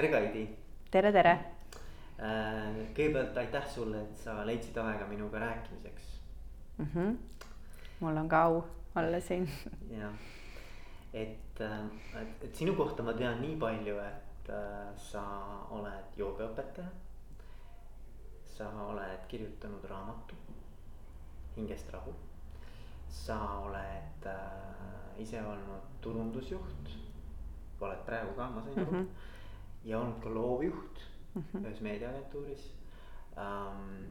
tere, Kaidi. tere, tere. kõigepealt aitäh sulle, et sa leidsid aega minuga rääkimiseks mm. -hmm. mul on ka au olla siin. jah, et, et, et sinu kohta ma tean nii palju, et äh, sa oled joogaõpetaja. sa oled kirjutanud raamatu Hingest rahu. sa oled äh, ise olnud turundusjuht, oled praegu ka, ma sain aru mm. -hmm ja olnud ka loovjuht mm -hmm. ühes meediaagentuuris ähm,.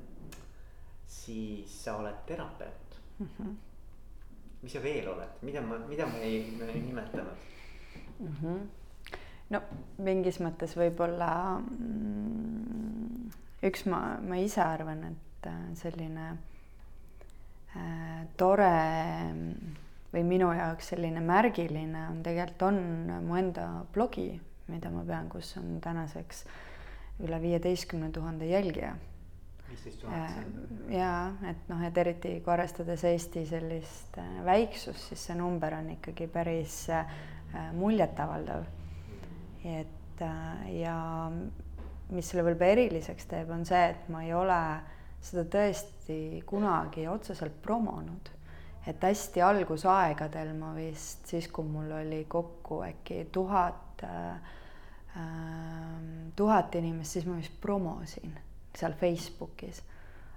siis sa oled terapeut mm. -hmm. mis sa veel oled, mida ma, mida me ei, me ei nimetanud mm? -hmm. no mingis mõttes võib-olla mm, üks ma, ma ise arvan, et äh, selline äh, tore või minu jaoks selline märgiline on tegelikult on mu enda blogi mida ma pean, kus on tänaseks üle viieteistkümne tuhande jälgija. Äh, jaa, et noh, et eriti kui arvestades Eesti sellist äh, väiksust, siis see number on ikkagi päris äh, muljetavaldav. et ja mis selle võib-olla eriliseks teeb, on see, et ma ei ole seda tõesti kunagi otseselt promonud et hästi algusaegadel ma vist siis, kui mul oli kokku äkki tuhat tuhat inimest, siis ma vist promosin seal Facebookis.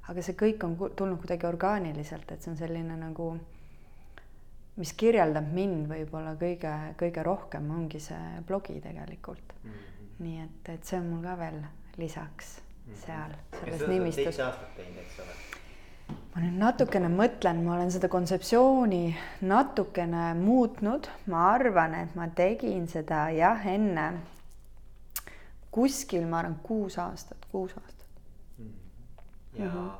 aga see kõik on tulnud kuidagi orgaaniliselt, et see on selline nagu, mis kirjeldab mind võib-olla kõige, kõige rohkem, ongi see blogi tegelikult mm. -hmm. nii et, et see on mul ka veel lisaks mm -hmm. seal, selles nimistus. seitse aastat teinud, eks ole ma nüüd natukene mõtlen, ma olen seda kontseptsiooni natukene muutnud, ma arvan, et ma tegin seda jah, enne kuskil ma arvan kuus aastat, kuus aastat mm.. ja mm -hmm.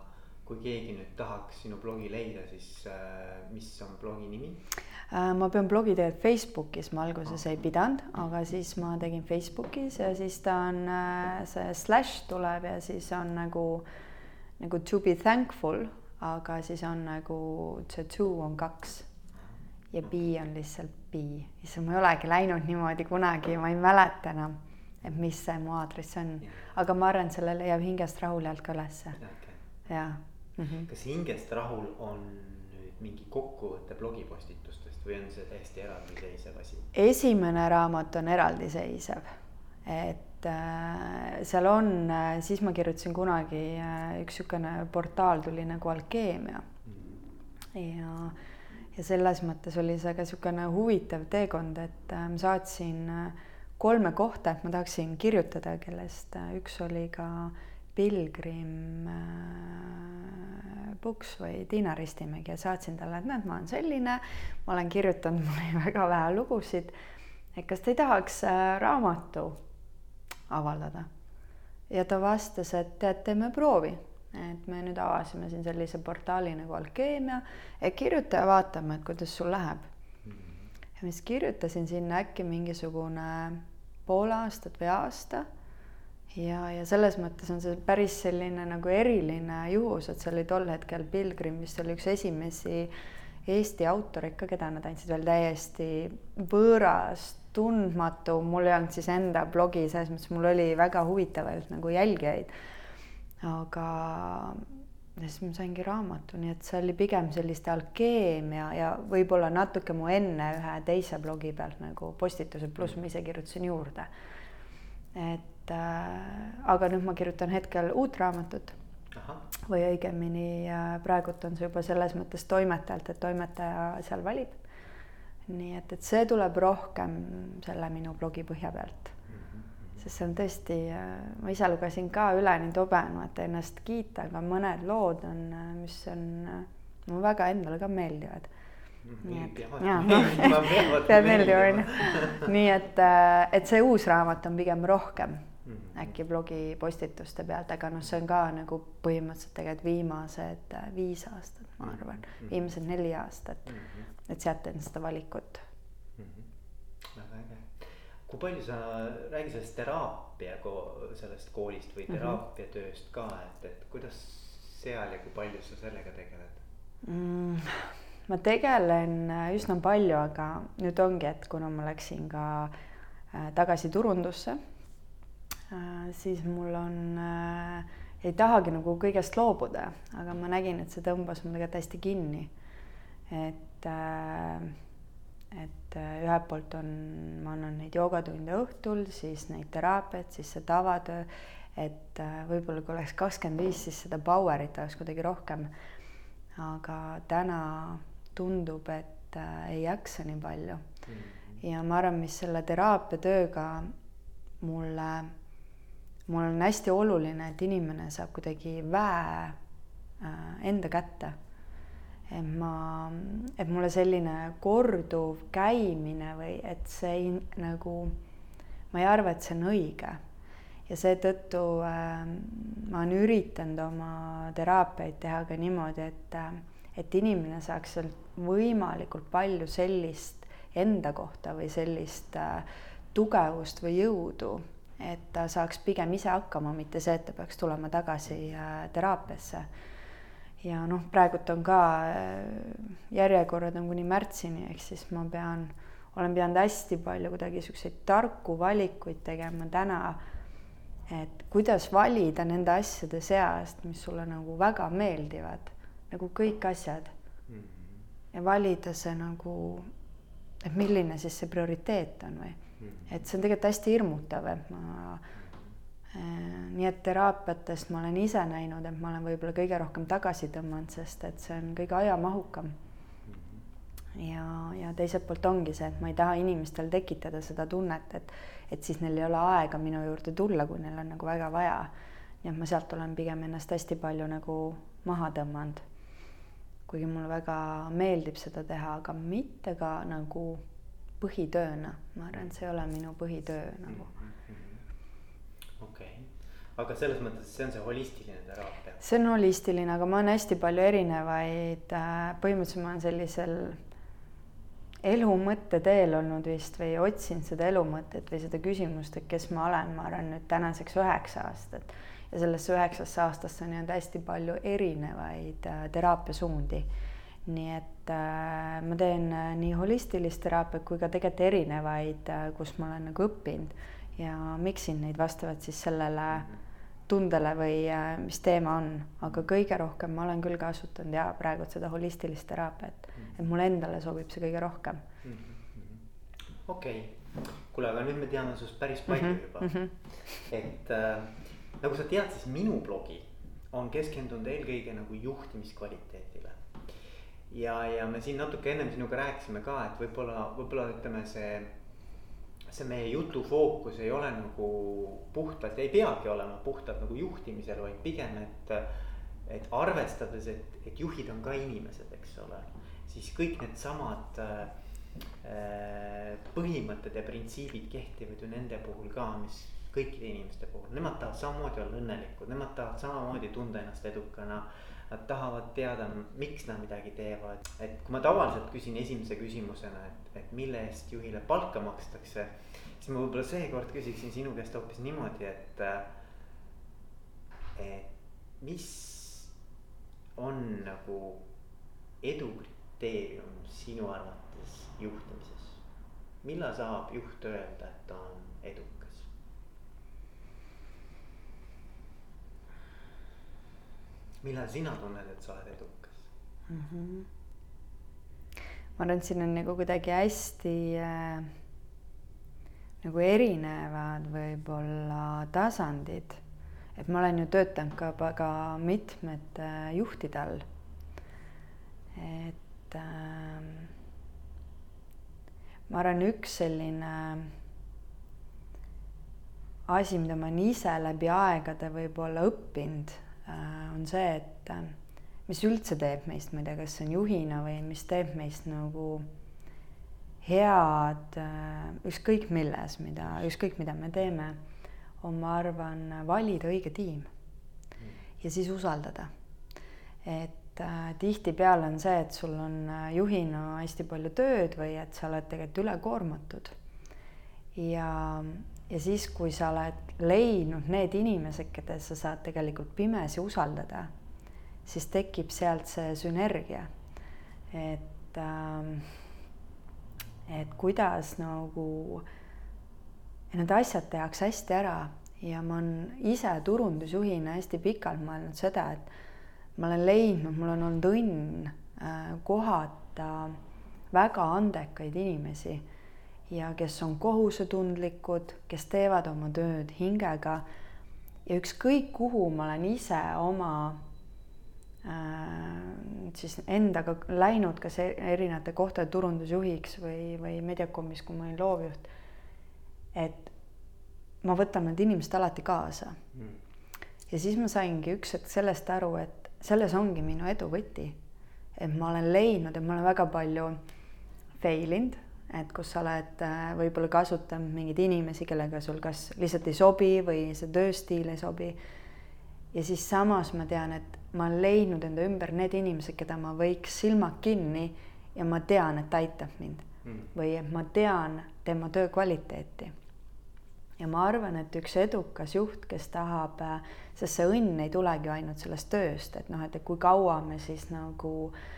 kui keegi nüüd tahaks sinu blogi leida, siis äh, mis on blogi nimi äh,? ma pean blogi tegelikult Facebookis, ma alguses ah. ei pidanud, aga siis ma tegin Facebookis ja siis ta on äh,, see slash tuleb ja siis on nagu, nagu to be thankful, aga siis on nagu see to on kaks ja be on lihtsalt be. issand, ma ei olegi läinud niimoodi kunagi, ma ei mäleta enam et mis see mu aadress on, aga ma arvan, et selle leiab hingest rahul alt ka ülesse mm. -hmm. kas hingest rahul on nüüd mingi kokkuvõte blogipostitustest või on see täiesti eraldiseisev asi? esimene raamat on eraldiseisev, et äh, seal on äh,, siis ma kirjutasin kunagi äh, üks niisugune portaal tuli nagu Alkeemia. Ja, ja selles mõttes oli see ka niisugune huvitav teekond, et ma saatsin kolme kohta, et ma tahaksin kirjutada, kellest üks oli ka Pilgrim Books või Tiina Ristimägi ja saatsin talle, et näed, ma olen selline, ma olen kirjutanud, mul oli väga vähe lugusid, et kas te ei tahaks raamatu avaldada? ja ta vastas, et tead, teeme proovi, et me nüüd avasime siin sellise portaali nagu Alkeemia, et kirjuta ja vaatame, et kuidas sul läheb. Mhm. ja siis kirjutasin sinna äkki mingisugune pool aastat või aasta. ja, ja selles mõttes on see päris selline nagu eriline juhus, et see oli tol hetkel Pilgrim vist oli üks esimesi Eesti autoreid ka, keda nad andsid veel täiesti võõras, tundmatu, mul ei olnud siis enda blogi, selles mõttes mul oli väga huvitavaid nagu jälgijaid. aga ja siis ma saingi raamatu, nii et see oli pigem selliste alkeemia ja võib-olla natuke mu enne ühe teise blogi pealt nagu postitused, pluss ma ise kirjutasin juurde. et äh, aga nüüd ma kirjutan hetkel uut raamatut. või õigemini äh, praegult on see juba selles mõttes toimetajalt, et toimetaja seal valib. Nii et, et see tuleb rohkem selle minu blogi põhja pealt sest see on tõesti, ma ise lugesin ka üle, nii tobe on vaata ennast kiita, aga mõned lood on, mis on, mulle väga endale ka meeldivad. Nii et, jaa, peab meeldima, on ju. nii et, et see uus raamat on pigem rohkem mhm. äkki blogipostituste pealt, aga noh, see on ka nagu põhimõtteliselt tegelikult viimased viis aastat, ma arvan, mhm. viimased neli aastat. Et sealt teen seda valikut kui palju sa, räägi sellest teraapia, sellest koolist või mhm. teraapiatööst ka, et, et kuidas seal ja kui palju sa sellega tegeled mm,? ma tegelen äh, üsna palju, aga nüüd ongi, et kuna ma läksin ka äh, tagasi turundusse, siis mul on äh,, ei tahagi nagu kõigest loobuda, aga ma nägin, et see tõmbas mul tegelikult hästi kinni. et äh, et äh, ühelt poolt on, ma annan neid joogatunde õhtul, siis neid teraapiaid, siis see tavatöö, et äh, võib-olla kui oleks kakskümmend viis, siis seda power'it oleks kuidagi rohkem. aga täna tundub, et ei jaksa nii palju mm. -hmm. ja ma arvan, mis selle teraapiatööga mulle, mul on hästi oluline, et inimene saab kuidagi väe enda kätte et ma, et mulle selline korduv käimine või et see ei, nagu, ma ei arva, et see on õige. ja seetõttu äh, ma olen üritanud oma teraapiaid teha ka niimoodi, et, äh, et inimene saaks sealt võimalikult palju sellist enda kohta või sellist äh, tugevust või jõudu, et ta saaks pigem ise hakkama, mitte see, et ta peaks tulema tagasi äh, teraapiasse ja noh, praegult on ka äh, järjekorrad on kuni märtsini, ehk siis ma pean, olen pidanud hästi palju kuidagi siukseid tarku valikuid tegema täna. et kuidas valida nende asjade seast, mis sulle nagu väga meeldivad, nagu kõik asjad mm. -hmm. ja valida see nagu, et milline siis see prioriteet on või mm, -hmm. et see on tegelikult hästi hirmutav, et ma Äh, nii et teraapiatest ma olen ise näinud, et ma olen võib-olla kõige rohkem tagasi tõmmanud, sest et see on kõige ajamahukam. ja, ja teiselt poolt ongi see, et ma ei taha inimestel tekitada seda tunnet, et, et siis neil ei ole aega minu juurde tulla, kui neil on nagu väga vaja. nii et ma sealt olen pigem ennast hästi palju nagu maha tõmmanud. kuigi mulle väga meeldib seda teha, aga mitte ka nagu põhitööna, ma arvan, et see ei ole minu põhitöö nagu aga selles mõttes see on see holistiline teraapia? see on holistiline, aga ma olen hästi palju erinevaid, äh, põhimõtteliselt ma olen sellisel elu mõtteteel olnud vist või otsinud seda elu mõtet või seda küsimust, et kes ma olen, ma arvan nüüd tänaseks üheksa aastat. ja sellesse üheksasse aastasse on jäänud hästi palju erinevaid äh, teraapiasuundi. nii et äh, ma teen äh, nii holistilist teraapiat kui ka tegelikult erinevaid äh,, kus ma olen nagu õppinud ja miksin neid vastavalt siis sellele tundele või äh, mis teema on, aga kõige rohkem ma olen küll kasutanud ja praegu seda holistilist teraapiat, et mulle endale sobib see kõige rohkem. okei, kuule, aga nüüd me teame sinust päris palju mm -hmm. juba mm. -hmm. et äh, nagu sa tead, siis minu blogi on keskendunud eelkõige nagu juhtimiskvaliteedile. ja, ja me siin natuke ennem sinuga rääkisime ka, et võib-olla, võib-olla ütleme, see see meie jutu fookus ei ole nagu puhtalt, ei peagi olema puhtalt nagu juhtimisel, vaid pigem, et. et arvestades, et, et juhid on ka inimesed, eks ole, siis kõik needsamad äh, põhimõtted ja printsiibid kehtivad ju nende puhul ka, mis kõikide inimeste puhul, nemad tahavad samamoodi olla õnnelikud, nemad tahavad samamoodi tunda ennast edukana. Nad tahavad teada, miks nad midagi teevad, et kui ma tavaliselt küsin esimese küsimusena, et, et mille eest juhile palka makstakse siis ma võib-olla seekord küsiksin sinu käest hoopis niimoodi, et, et mis on nagu edu kriteerium sinu arvates juhtimises? millal saab juht öelda, et ta on edukas? Millal sina tunned, et sa oled edukas mm? -hmm. ma arvan, et siin on nagu kuidagi hästi äh nagu erinevad võib-olla tasandid. et ma olen ju töötanud ka väga mitmete juhtide all. et äh, ma arvan, üks selline asi, mida ma olen ise läbi aegade võib-olla õppinud äh,, on see, et äh, mis üldse teeb meist, ma ei tea, kas see on juhina või mis teeb meist nagu head äh, ükskõik milles, mida, ükskõik mida me teeme, on, ma arvan, valida õige tiim ja siis usaldada. et äh, tihtipeale on see, et sul on äh, juhina hästi palju tööd või et sa oled tegelikult ülekoormatud. ja, ja siis, kui sa oled leidnud need inimesed, keda sa saad tegelikult pimesi usaldada, siis tekib sealt see sünergia. et äh, et kuidas nagu need asjad tehakse hästi ära ja ma olen ise turundusjuhina hästi pikalt mõelnud seda, et ma olen leidnud, mul on olnud õnn äh, kohata väga andekaid inimesi ja kes on kohusetundlikud, kes teevad oma tööd hingega. Ja ükskõik, kuhu ma olen ise oma äh, siis endaga läinud, kas e-, erinevate kohtade turundusjuhiks või, või Mediacomis, kui ma olin loovjuht, et ma võtan need inimesed alati kaasa. Mm.. ja siis ma saingi üks hetk sellest aru, et selles ongi minu edu võti. et ma olen leidnud, et ma olen väga palju fail inud, et kus sa oled äh, võib-olla kasutanud mingeid inimesi, kellega sul kas lihtsalt ei sobi või see tööstiil ei sobi. ja siis samas ma tean, et ma olen leidnud enda ümber need inimesed, keda ma võiks silmad kinni ja ma tean, et ta aitab mind mm. või et ma tean tema töö kvaliteeti ja ma arvan, et üks edukas juht, kes tahab, sest see õnn ei tulegi ainult sellest tööst, et noh, et kui kaua me siis nagu noh,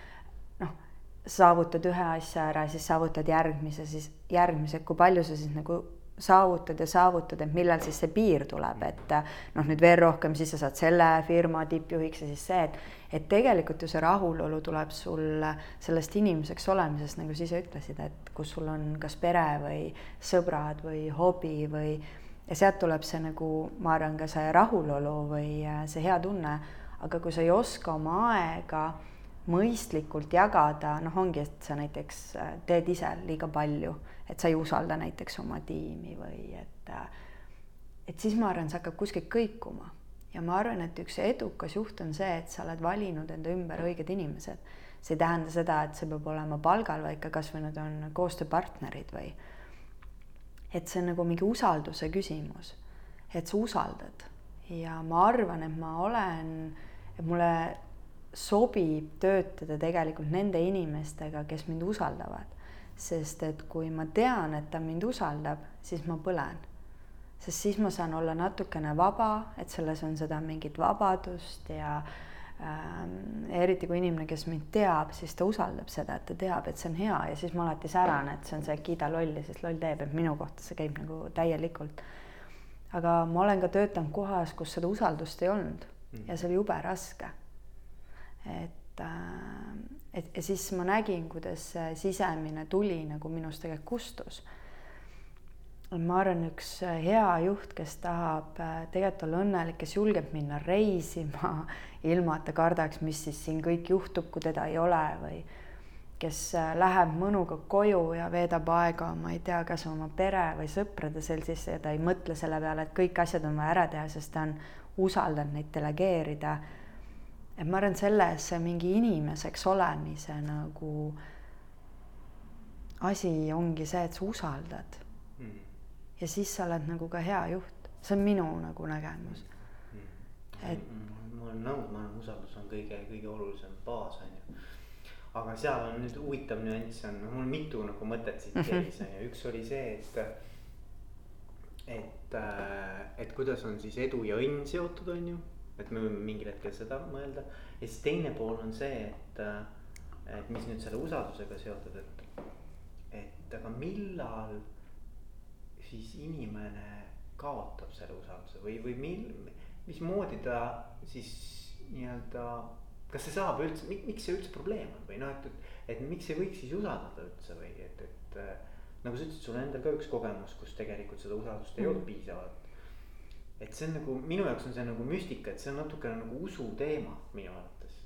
saavutad ühe asja ära, siis saavutad järgmise, siis järgmise, kui palju sa siis nagu saavutad ja saavutad, et millal siis see piir tuleb, et noh, nüüd veel rohkem, siis sa saad selle firma tippjuhiks ja siis see, et et tegelikult ju see rahulolu tuleb sul sellest inimeseks olemisest, nagu sa ise ütlesid, et kus sul on kas pere või sõbrad või hobi või ja sealt tuleb see nagu, ma arvan, ka see rahulolu või see hea tunne, aga kui sa ei oska oma aega mõistlikult jagada, noh, ongi, et sa näiteks äh, teed ise liiga palju, et sa ei usalda näiteks oma tiimi või et, äh, et siis ma arvan, see hakkab kuskilt kõikuma ja ma arvan, et üks edukas juht on see, et sa oled valinud enda ümber õiged inimesed. see ei tähenda seda, et see peab olema palgal, vaid ka kasvõi nad on koostööpartnerid või et see on nagu mingi usalduse küsimus, et sa usaldad ja ma arvan, et ma olen, et mulle sobib töötada tegelikult nende inimestega, kes mind usaldavad. sest et kui ma tean, et ta mind usaldab, siis ma põlen. sest siis ma saan olla natukene vaba, et selles on seda mingit vabadust ja ähm, eriti kui inimene, kes mind teab, siis ta usaldab seda, et ta teab, et see on hea ja siis ma alati säran, et see on see kiida lolli, sest loll teeb, et minu kohta see käib nagu täielikult. aga ma olen ka töötanud kohas, kus seda usaldust ei olnud ja see oli jube raske et, äh, et ja siis ma nägin, kuidas see sisemine tuli nagu minust tegelikult kustus. ma arvan, üks hea juht, kes tahab äh, tegelikult olla õnnelik, kes julgeb minna reisima, ilma et ta kardaks, mis siis siin kõik juhtub, kui teda ei ole või kes äh, läheb mõnuga koju ja veedab aega, ma ei tea, kas oma pere või sõprade seltsis ja ta ei mõtle selle peale, et kõik asjad on vaja ära teha, sest ta on usaldanud neid delegeerida et ma arvan, selles see mingi inimeseks olemise nagu asi ongi see, et sa usaldad mm.. ja siis sa oled nagu ka hea juht, see on minu nagu nägemus mm.. et. ma olen nõus, ma arvan, usaldus on kõige, kõige olulisem baas on ju. aga seal on nüüd huvitav nüanss on, mul mitu nagu mõtet siit mhm. käis on ju, üks oli see, et. et, et kuidas on siis edu ja õnn seotud, on ju et me võime mingil hetkel seda mõelda ja siis teine pool on see, et, äh, et mis nüüd selle usaldusega seotud, et, et aga millal siis inimene kaotab selle usalduse või, või mil, mismoodi ta siis nii-öelda, kas see saab üldse, miks see üldse probleem on või noh, et, et, et miks ei võiks siis usaldada üldse või et, et äh, nagu sa ütlesid, sul endal ka üks kogemus, kus tegelikult seda usaldust ei mm. olnud piisavalt et see on nagu minu jaoks on see nagu müstika, et see on natukene nagu usu teema minu arvates,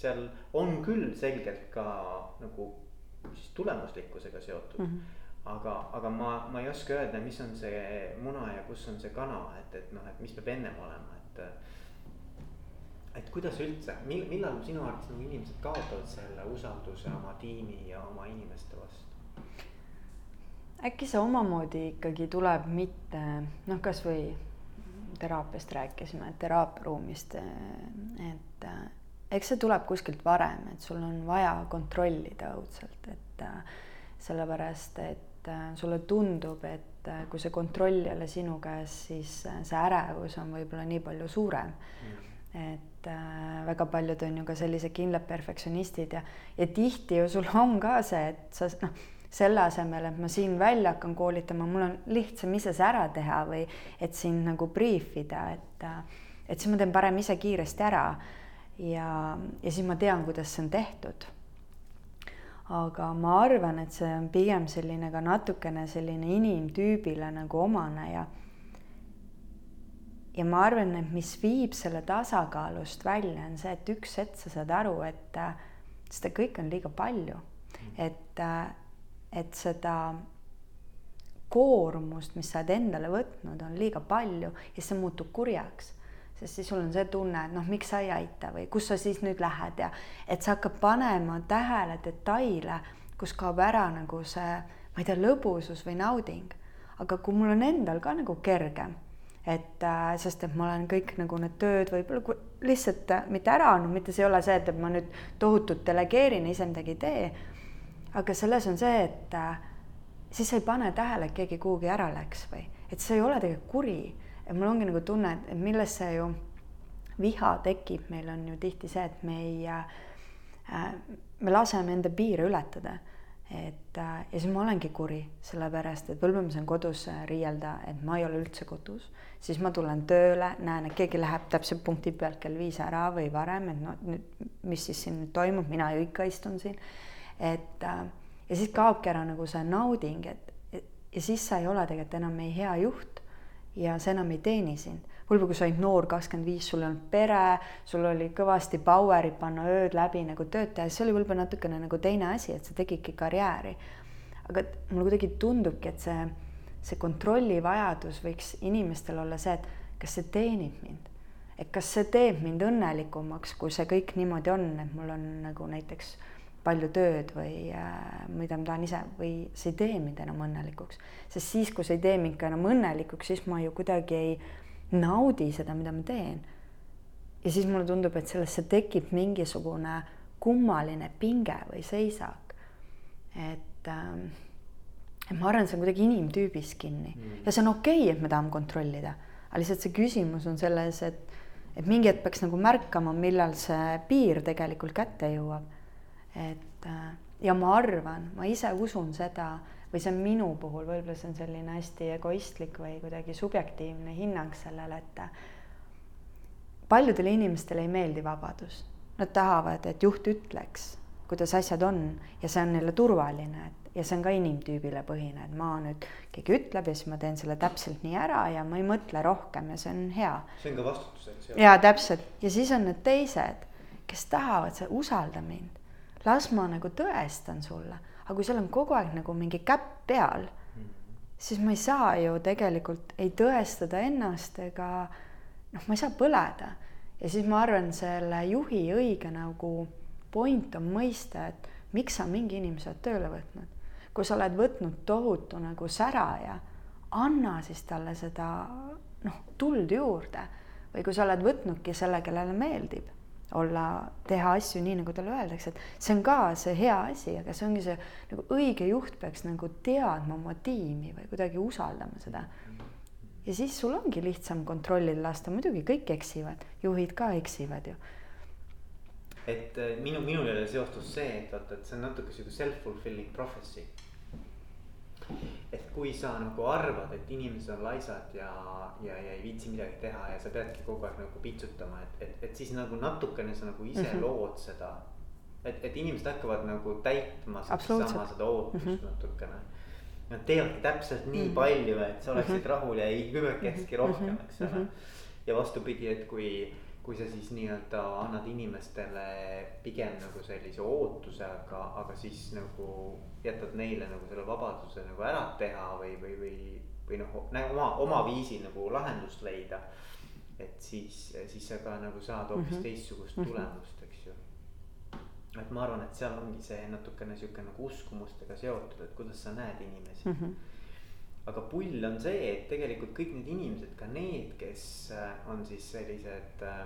seal on küll selgelt ka nagu siis tulemuslikkusega seotud mm. -hmm aga, aga ma, ma ei oska öelda, mis on see muna ja kus on see kana, et, et noh, et mis peab ennem olema, et. et kuidas üldse, mil-, millal sinu arvates nagu inimesed kaotavad selle usalduse oma tiimi ja oma inimeste vastu? äkki see omamoodi ikkagi tuleb mitte noh, kasvõi teraapiast rääkisime, teraapiaruumist, et eks see tuleb kuskilt varem, et sul on vaja kontrollida õudselt, et sellepärast, et sulle tundub, et kui see kontroll ei ole sinu käes, siis see ärevus on võib-olla nii palju suurem mm. et väga paljud on ju ka sellised kindlad perfektsionistid ja, ja tihti ju sul on ka see, et sa noh selle asemel, et ma siin välja hakkan koolitama, mul on lihtsam ise see ära teha või et sind nagu brief ida, et, et siis ma teen parem ise kiiresti ära. ja, ja siis ma tean, kuidas see on tehtud. aga ma arvan, et see on pigem selline ka natukene selline inimtüübile nagu omane ja ja ma arvan, et mis viib selle tasakaalust välja, on see, et üks hetk sa saad aru, et seda kõike on liiga palju, et, et seda koormust, mis sa oled endale võtnud, on liiga palju ja see muutub kurjaks. sest siis sul on see tunne, et noh, miks sa ei aita või kus sa siis nüüd lähed ja et sa hakkad panema tähele detaile, kus kaob ära nagu see, ma ei tea, lõbusus või nauding. aga kui mul on endal ka nagu kergem et äh, sest, et ma olen kõik nagu need tööd võib-olla lihtsalt mitte ära andnud, mitte see ei ole see, et, ma nüüd tohutult delegeerin ise midagi ei tee. Aga selles on see, et äh, siis sa ei pane tähele, et keegi kuhugi ära läks või et see ei ole tegelikult kuri. et mul ongi nagu tunne, et millest see ju viha tekib, meil on ju tihti see, et me ei äh,, me laseme enda piire ületada et äh, ja siis ma olengi kuri, sellepärast et võib-olla ma saan kodus äh, riielda, et ma ei ole üldse kodus, siis ma tulen tööle, näen, et keegi läheb täpselt punkti pealt kell viis ära või varem, et no nüüd, mis siis siin nüüd toimub, mina ikka istun siin. Et äh, ja siis kaobki ära nagu see nauding, et, ja siis sa ei ole tegelikult enam ei hea juht ja see enam ei teeni sind võib-olla kui sa olid noor, kakskümmend viis, sul ei olnud pere, sul oli kõvasti power'it panna ööd läbi nagu tööd teha, see oli võib-olla natukene nagu teine asi, et sa tegidki karjääri. aga mulle kuidagi tundubki, et see, see kontrollivajadus võiks inimestel olla see, et kas see teenib mind, et kas see teeb mind õnnelikumaks, kui see kõik niimoodi on, et mul on nagu näiteks palju tööd või äh, mida ma tahan ise või see ei tee mind enam õnnelikuks, sest siis, kui see ei tee mind ka enam õnnelikuks, siis ma ju kuidagi ei naudi seda, mida ma teen. ja siis mulle tundub, et sellesse tekib mingisugune kummaline pinge või seisak. et ähm, ma arvan, see on kuidagi inimtüübis kinni mm. ja see on okei okay,, et me tahame kontrollida, aga lihtsalt see küsimus on selles, et et mingi hetk peaks nagu märkama, millal see piir tegelikult kätte jõuab. Et äh, ja ma arvan, ma ise usun seda või see on minu puhul, võib-olla see on selline hästi egoistlik või kuidagi subjektiivne hinnang sellele, et paljudele inimestele ei meeldi vabadus. Nad tahavad, et juht ütleks, kuidas asjad on ja see on neile turvaline, et ja see on ka inimtüübile põhine, et ma nüüd, keegi ütleb ja siis ma teen selle täpselt nii ära ja ma ei mõtle rohkem ja see on hea. see on ka vastutus, eks ju. jaa, täpselt ja siis on need teised, kes tahavad, sa usalda mind, las ma nagu tõestan sulle aga kui seal on kogu aeg nagu mingi käpp peal, siis ma ei saa ju tegelikult ei tõestada ennast ega noh, ma ei saa põleda. ja siis ma arvan, selle juhi õige nagu point on mõista, et miks sa mingi inimese oled tööle võtnud. kui sa oled võtnud tohutu nagu säraja, anna siis talle seda noh, tuld juurde või kui sa oled võtnudki selle, kellele meeldib olla, teha asju nii, nagu talle öeldakse, et see on ka see hea asi, aga see ongi see nagu õige juht peaks nagu teadma oma tiimi või kuidagi usaldama seda. ja siis sul ongi lihtsam kontrollida lasta, muidugi kõik eksivad, juhid ka eksivad ju. et äh, minu, minul jälle seostus see, et vaata, et see on natuke sihuke self-fulfilling prophecy et kui sa nagu arvad, et inimesed on laisad ja, ja, ja ei viitsi midagi teha ja sa peadki kogu aeg nagu piitsutama, et, et, et siis nagu natukene sa nagu ise mm -hmm. lood seda. et, et inimesed hakkavad nagu täitma sedasama, seda ootust mm -hmm. natukene. Nad teevadki täpselt nii mm -hmm. palju, et sa oleksid mm -hmm. rahul ja ei kübekekski rohkem, mhm. eks ole mm -hmm.. ja vastupidi, et kui kui sa siis nii-öelda annad inimestele pigem nagu sellise ootuse, aga, aga siis nagu jätad neile nagu selle vabaduse nagu ära teha või, või, või, või noh, oma, oma viisi nagu lahendust leida. et siis, siis sa ka nagu saad hoopis mm -hmm. teistsugust mhm. tulemust, eks ju. et ma arvan, et seal ongi see natukene sihuke nagu uskumustega seotud, et kuidas sa näed inimesi mm. -hmm aga pull on see, et tegelikult kõik need inimesed, ka need, kes äh, on siis sellised äh,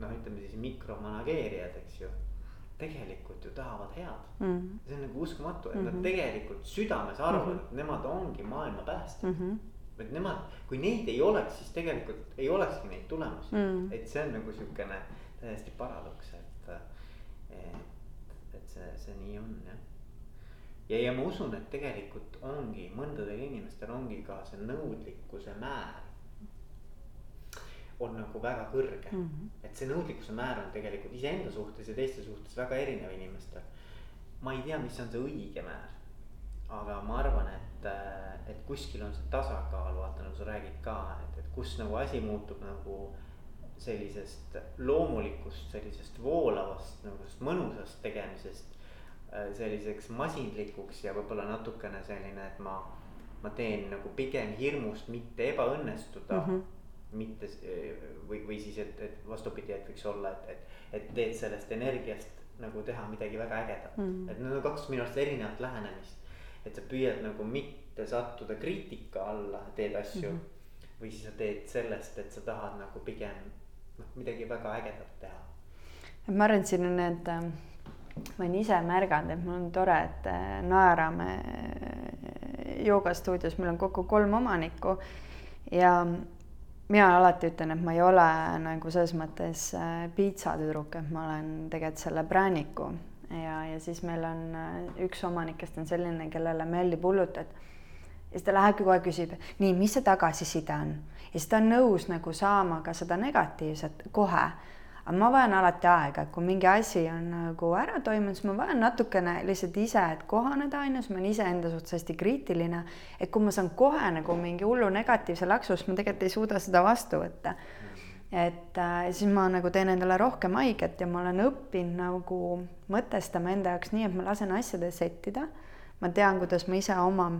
noh, ütleme siis mikromanageerijad, eks ju. tegelikult ju tahavad head mm. -hmm. see on nagu uskumatu, et mm -hmm. nad mhm. tegelikult südames arvavad mm, -hmm. et nemad ongi maailma päästjad mm. -hmm et nemad, kui neid ei oleks, siis tegelikult ei olekski neid tulemusi mm., et see on nagu siukene täiesti paradoks, et, et, et see, see nii on jah ja, ja ma usun, et tegelikult ongi mõndadel inimestel ongi ka see nõudlikkuse määr. on nagu väga kõrge mm, -hmm. et see nõudlikkuse määr on tegelikult iseenda suhtes ja teiste suhtes väga erinev inimestel. ma ei tea, mis on see õige määr. aga ma arvan, et, et kuskil on see tasakaal, vaata nagu sa räägid ka, et, et kus nagu asi muutub nagu sellisest loomulikust, sellisest voolavast nagu mõnusast tegemisest selliseks masinlikuks ja võib-olla natukene selline, et ma, ma teen nagu pigem hirmust mitte ebaõnnestuda mm. -hmm mitte või, või siis, et, et vastupidi, et võiks olla, et, et, et teed sellest energiast nagu teha midagi väga ägedat mm. -hmm. et need on kaks minu arust erinevat lähenemist. et sa püüad nagu mitte sattuda kriitika alla, teed asju mm. -hmm. või siis sa teed sellest, et sa tahad nagu pigem noh, midagi väga ägedat teha. ma arvan, et siin on need äh ma olen ise märganud, et mul on tore, et äh, Naerame äh, joogastuudios, meil on kokku kolm omanikku ja mina alati ütlen, et ma ei ole nagu selles mõttes äh, piitsatüdruk, et ma olen tegelikult selle prääniku. Ja, ja siis meil on üks omanikest on selline, kellele meeldib hullult, et ja siis ta lähebki kohe küsib, nii, mis see tagasiside on? Ja siis ta on nõus nagu saama ka seda negatiivset kohe aga ma vajan alati aega, et kui mingi asi on nagu ära toimunud, siis ma vajan natukene lihtsalt ise, et kohaneda, on ju, siis ma olen iseenda suhtes hästi kriitiline. et kui ma saan kohe nagu mingi hullu negatiivse laksu, siis ma tegelikult ei suuda seda vastu võtta. et äh, siis ma nagu teen endale rohkem haiget ja ma olen õppinud nagu mõtestama enda jaoks nii, et ma lasen asjadel settida. ma tean, kuidas ma ise oma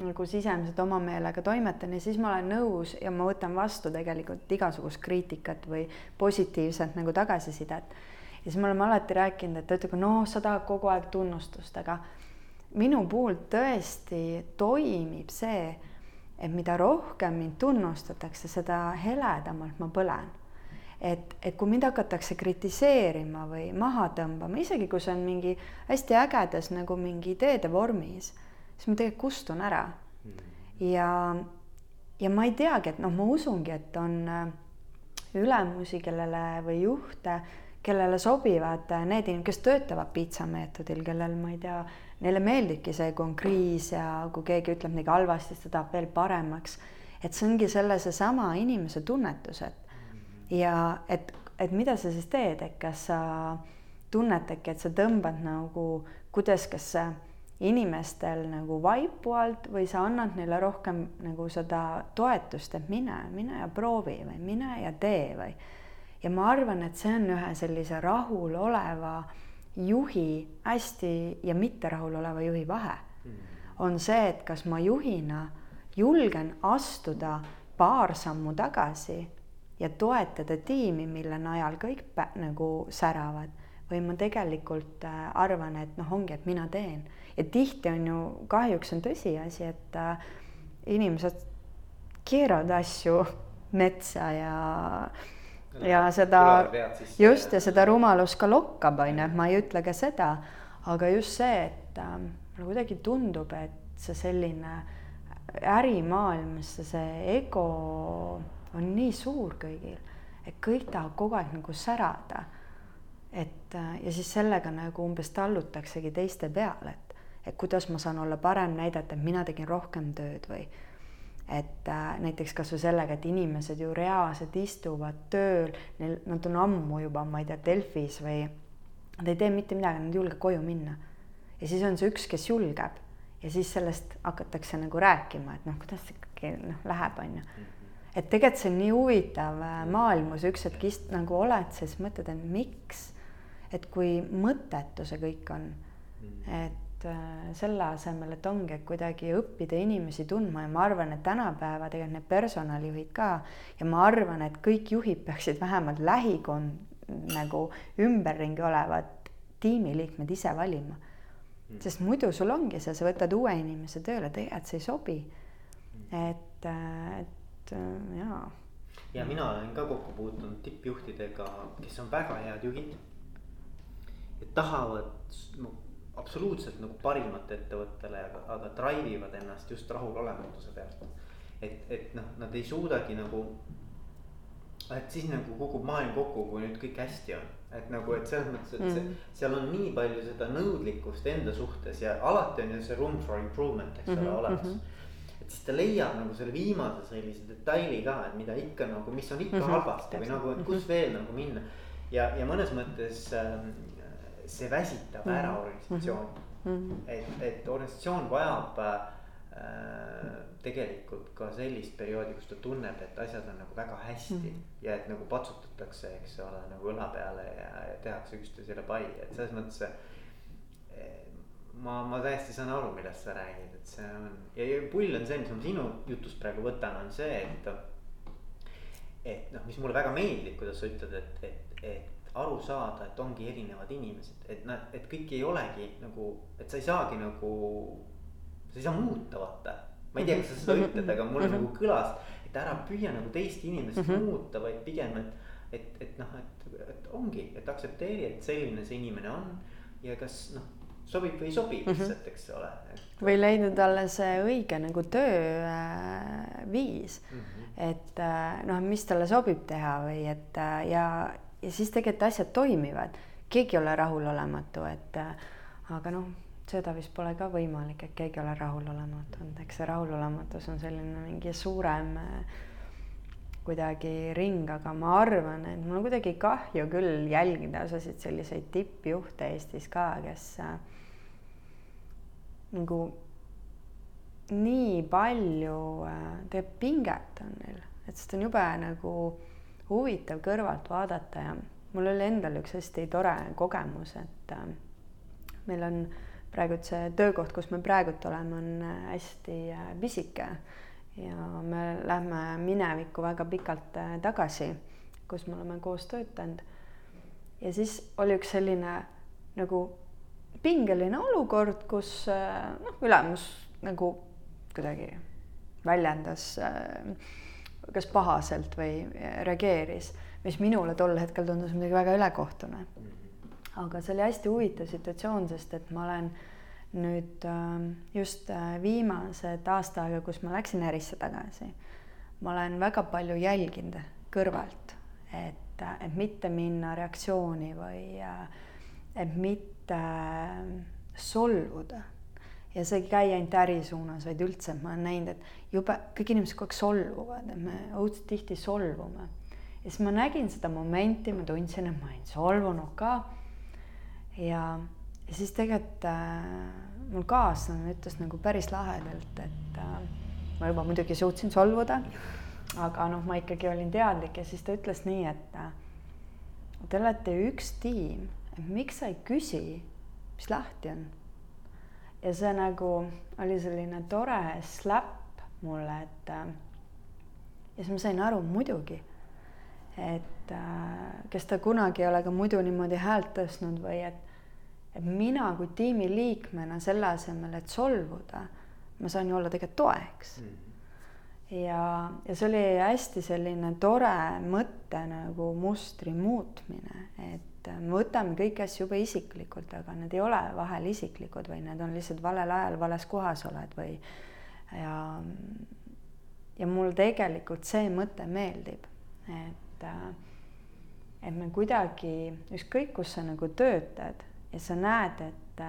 nagu sisemiselt oma meelega toimetan ja siis ma olen nõus ja ma võtan vastu tegelikult igasugust kriitikat või positiivset nagu tagasisidet. ja siis me oleme alati rääkinud, et ta ütleb, noh, sa tahad kogu aeg tunnustust, aga minu puhul tõesti toimib see, et mida rohkem mind tunnustatakse, seda heledamalt ma põlen. et, et kui mind hakatakse kritiseerima või maha tõmbama, isegi kui see on mingi hästi ägedas nagu mingi ideede vormis siis ma tegelikult kustun ära. ja, ja ma ei teagi, et noh, ma usungi, et on äh, ülemusi, kellele või juhte, kellele sobivad äh, need inimesed, kes töötavad piitsameetodil, kellel ma ei tea, neile meeldibki see, kui on kriis ja kui keegi ütleb midagi halvasti, siis ta tahab veel paremaks. et see ongi selle seesama inimese tunnetus, et ja et, et mida sa siis teed, et kas sa tunnetadki, et sa tõmbad nagu, kuidas, kas see inimestel nagu vaipu alt või sa annad neile rohkem nagu seda toetust, et mine, mine ja proovi või mine ja tee või. ja ma arvan, et see on ühe sellise rahuloleva juhi hästi ja mitte rahuloleva juhi vahe. on see, et kas ma juhina julgen astuda paar sammu tagasi ja toetada tiimi, mille najal kõik nagu säravad või ma tegelikult äh, arvan, et noh, ongi, et mina teen ja tihti on ju kahjuks on tõsiasi, et äh, inimesed keeravad asju metsa ja ja seda just ja seda rumalus ka lokkab, on ju, et ma ei ütle ka seda, aga just see, et äh, mulle kuidagi tundub, et see selline ärimaailmas see ego on nii suur kõigil, et kõik tahavad kogu aeg nagu särada. et äh, ja siis sellega nagu umbes tallutaksegi teiste peale, et et kuidas ma saan olla parem, näidata, et mina tegin rohkem tööd või et äh, näiteks kasvõi sellega, et inimesed ju reaalselt istuvad tööl, neil, nad on ammu juba, ma ei tea, Delfis või nad ei tee mitte midagi, nad ei julge koju minna. ja siis on see üks, kes julgeb ja siis sellest hakatakse nagu rääkima, et noh, kuidas ikkagi noh, läheb, on ju. et tegelikult see on nii huvitav äh, maailm, kus üks hetk ist- nagu oled, siis mõtled, et miks, et kui mõttetu see kõik on, et et äh, selle asemel, et ongi, et kuidagi õppida inimesi tundma ja ma arvan, et tänapäeva tegelikult need personalijuhid ka ja ma arvan, et kõik juhid peaksid vähemalt lähikond nagu ümberringi olevad tiimiliikmed ise valima. Mm. sest muidu sul ongi see, sa võtad uue inimese tööle, tegelikult see ei sobi. et, äh, et äh, jaa. ja mina olen ka kokku puutunud tippjuhtidega, kes on väga head juhid. ja tahavad absoluutselt nagu parimat ettevõttele, aga, aga drive ivad ennast just rahulolematuse pealt. et, et noh, nad ei suudagi nagu et siis nagu kukub maailm kokku, kui nüüd kõik hästi on. et nagu, et selles mõttes, et see, Mm. seal on nii palju seda nõudlikkust enda suhtes ja alati on ju see room for improvement, eks ole Mhm, olemas mhm. et siis ta leiab nagu selle viimase sellise detaili ka, et mida ikka nagu, mis on ikka Mhm, halvasti või nagu, et kus veel nagu minna. ja, ja mõnes mõttes ähm, see väsitab ära Mhm. organisatsiooni Mhm. et, et organisatsioon vajab äh, tegelikult ka sellist perioodi, kus ta tunneb, et asjad on nagu väga hästi mm. Mhm. ja et nagu patsutatakse, eks ole, nagu õla peale ja, ja tehakse üksteisele pai, et selles mõttes ma, ma täiesti saan aru, millest sa räägid, et see on ja, ja pull on see, mis ma sinu jutust praegu võtan, on see, et. et noh, mis mulle väga meeldib, kuidas sa ütled, et, et, et aru saada, et ongi erinevad inimesed, et nad, et kõik ei olegi nagu, et sa ei saagi nagu. sa ei saa muuta, vaata, ma ei tea, kas sa seda ütled, aga mulle Mhm. nagu kõlas, et ära püüa nagu teist inimest Mhm. muuta, vaid pigem, et. et, et noh, et, et ongi, et aktsepteeri, et selline see inimene on ja kas noh, sobib või ei sobi Mhm. lihtsalt, eks ole et... või leida talle see õige nagu tööviis äh, mm. Mhm. -hmm. et äh, noh, mis talle sobib teha või et äh, ja, ja siis tegelikult asjad toimivad. keegi ei ole rahulolematu, et äh, aga noh, seda vist pole ka võimalik, et keegi ei ole rahulolematu, et eks see rahulolematus on selline mingi suurem äh, kuidagi ring, aga ma arvan, et mul on kuidagi kahju küll jälgida osasid selliseid tippjuhte Eestis ka, kes äh, nagu nii palju teeb pinget on neil, et sest on jube nagu huvitav kõrvalt vaadata ja mul oli endal üks hästi tore kogemus, et äh, meil on praegu see töökoht, kus me praegult oleme, on äh, hästi äh, pisike ja me lähme minevikku väga pikalt tagasi, kus me oleme koos töötanud. ja siis oli üks selline nagu pingeline olukord, kus noh, ülemus nagu kuidagi väljendas äh, kas pahaselt või reageeris, mis minule tol hetkel tundus midagi väga ülekohtune. aga see oli hästi huvitav situatsioon, sest et ma olen nüüd äh, just äh, viimased aasta aega, kus ma läksin ärisse tagasi, ma olen väga palju jälginud kõrvalt, et, et mitte minna reaktsiooni või et mitte solvuda ja see ei käi ainult äri suunas, vaid üldse ma olen näinud, et jube kõik inimesed kogu aeg solvuvad, et me õudselt tihti solvume. ja siis ma nägin seda momenti, ma tundsin, et ma olin solvunud ka. ja, ja siis tegelikult äh, mul kaaslane ütles nagu päris lahedalt, et äh, ma juba muidugi suutsin solvuda, aga noh, ma ikkagi olin teadlik ja siis ta ütles nii, et äh, te olete üks tiim, et miks sa ei küsi, mis lahti on ja see nagu oli selline tore slap mulle, et äh, ja siis ma sain aru muidugi, et äh, kes ta kunagi ei ole ka muidu niimoodi häält tõstnud või et, et mina kui tiimiliikmena selle asemel, et solvuda, ma saan ju olla tegelikult toeks mm. -hmm. ja, ja see oli hästi selline tore mõte nagu mustri muutmine, et me võtame kõiki asju jube isiklikult, aga need ei ole vahel isiklikud või need on lihtsalt valel ajal vales kohas oled või ja ja mul tegelikult see mõte meeldib, et et me kuidagi ükskõik, kus sa nagu töötad ja sa näed, et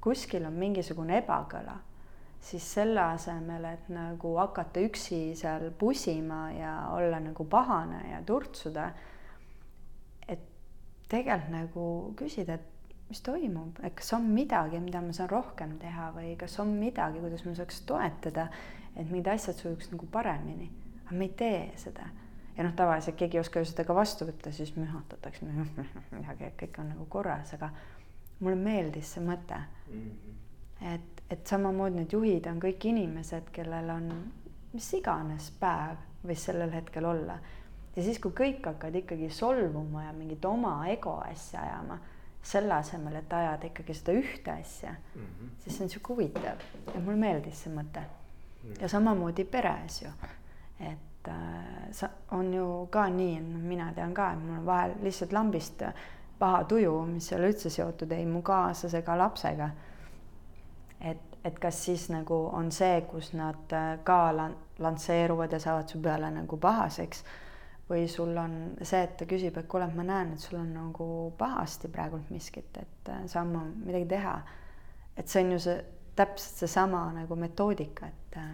kuskil on mingisugune ebakõla, siis selle asemel, et nagu hakata üksi seal pusima ja olla nagu pahane ja turtsuda, et tegelikult nagu küsida, et mis toimub, et kas on midagi, mida ma saan rohkem teha või kas on midagi, kuidas ma saaks toetada, et mingid asjad sujuks nagu paremini. aga me ei tee seda. ja noh, tavaliselt keegi ei oska ju seda ka vastu võtta, siis mühatatakse midagi, et kõik on nagu korras, aga mulle meeldis see mõte mm. -hmm. et, et samamoodi need juhid on kõik inimesed, kellel on mis iganes päev võis sellel hetkel olla. ja siis, kui kõik hakkavad ikkagi solvuma ja mingit oma ego asja ajama selle asemel, et ajada ikkagi seda ühte asja mm, -hmm. siis see on sihuke huvitav ja mulle meeldis see mõte mm. -hmm. ja samamoodi peres ju, et äh, sa, on ju ka nii, noh, mina tean ka, et mul on vahel lihtsalt lambist paha tuju, mis ei ole üldse seotud ei mu kaaslase ega lapsega. et, et kas siis nagu on see, kus nad ka lan-, lansseeruvad ja saavad su peale nagu pahaseks või sul on see, et ta küsib, et kuule, et ma näen, et sul on nagu pahasti praegult miskit, et äh, saan ma midagi teha. et see on ju see täpselt seesama nagu metoodika, et äh,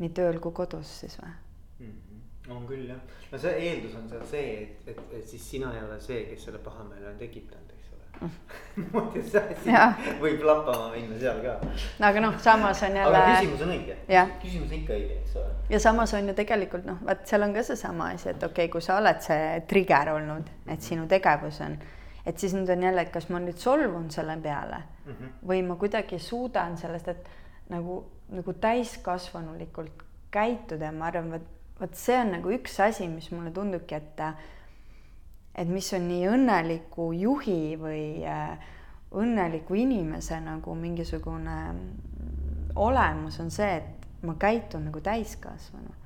nii tööl kui kodus siis või mm? -hmm. on küll jah, no see eeldus on seal see, et, et, et siis sina ei ole see, kes selle pahameele on tekitanud muidu see asi võib lappama minna seal ka. no aga noh, samas on jälle. aga küsimus on õige, küsimus on ikka õige, eks ole. ja samas on ju tegelikult noh, vaat seal on ka seesama asi, et okei okay,, kui sa oled see trigger olnud, et sinu tegevus on, et siis nüüd on jälle, et kas ma nüüd solvun selle peale mm -hmm. või ma kuidagi suudan sellest, et nagu, nagu täiskasvanulikult käituda ja ma arvan, vot, vot see on nagu üks asi, mis mulle tundubki, et et mis on nii õnneliku juhi või äh, õnneliku inimese nagu mingisugune mm, olemus on see, et ma käitun nagu täiskasvanu.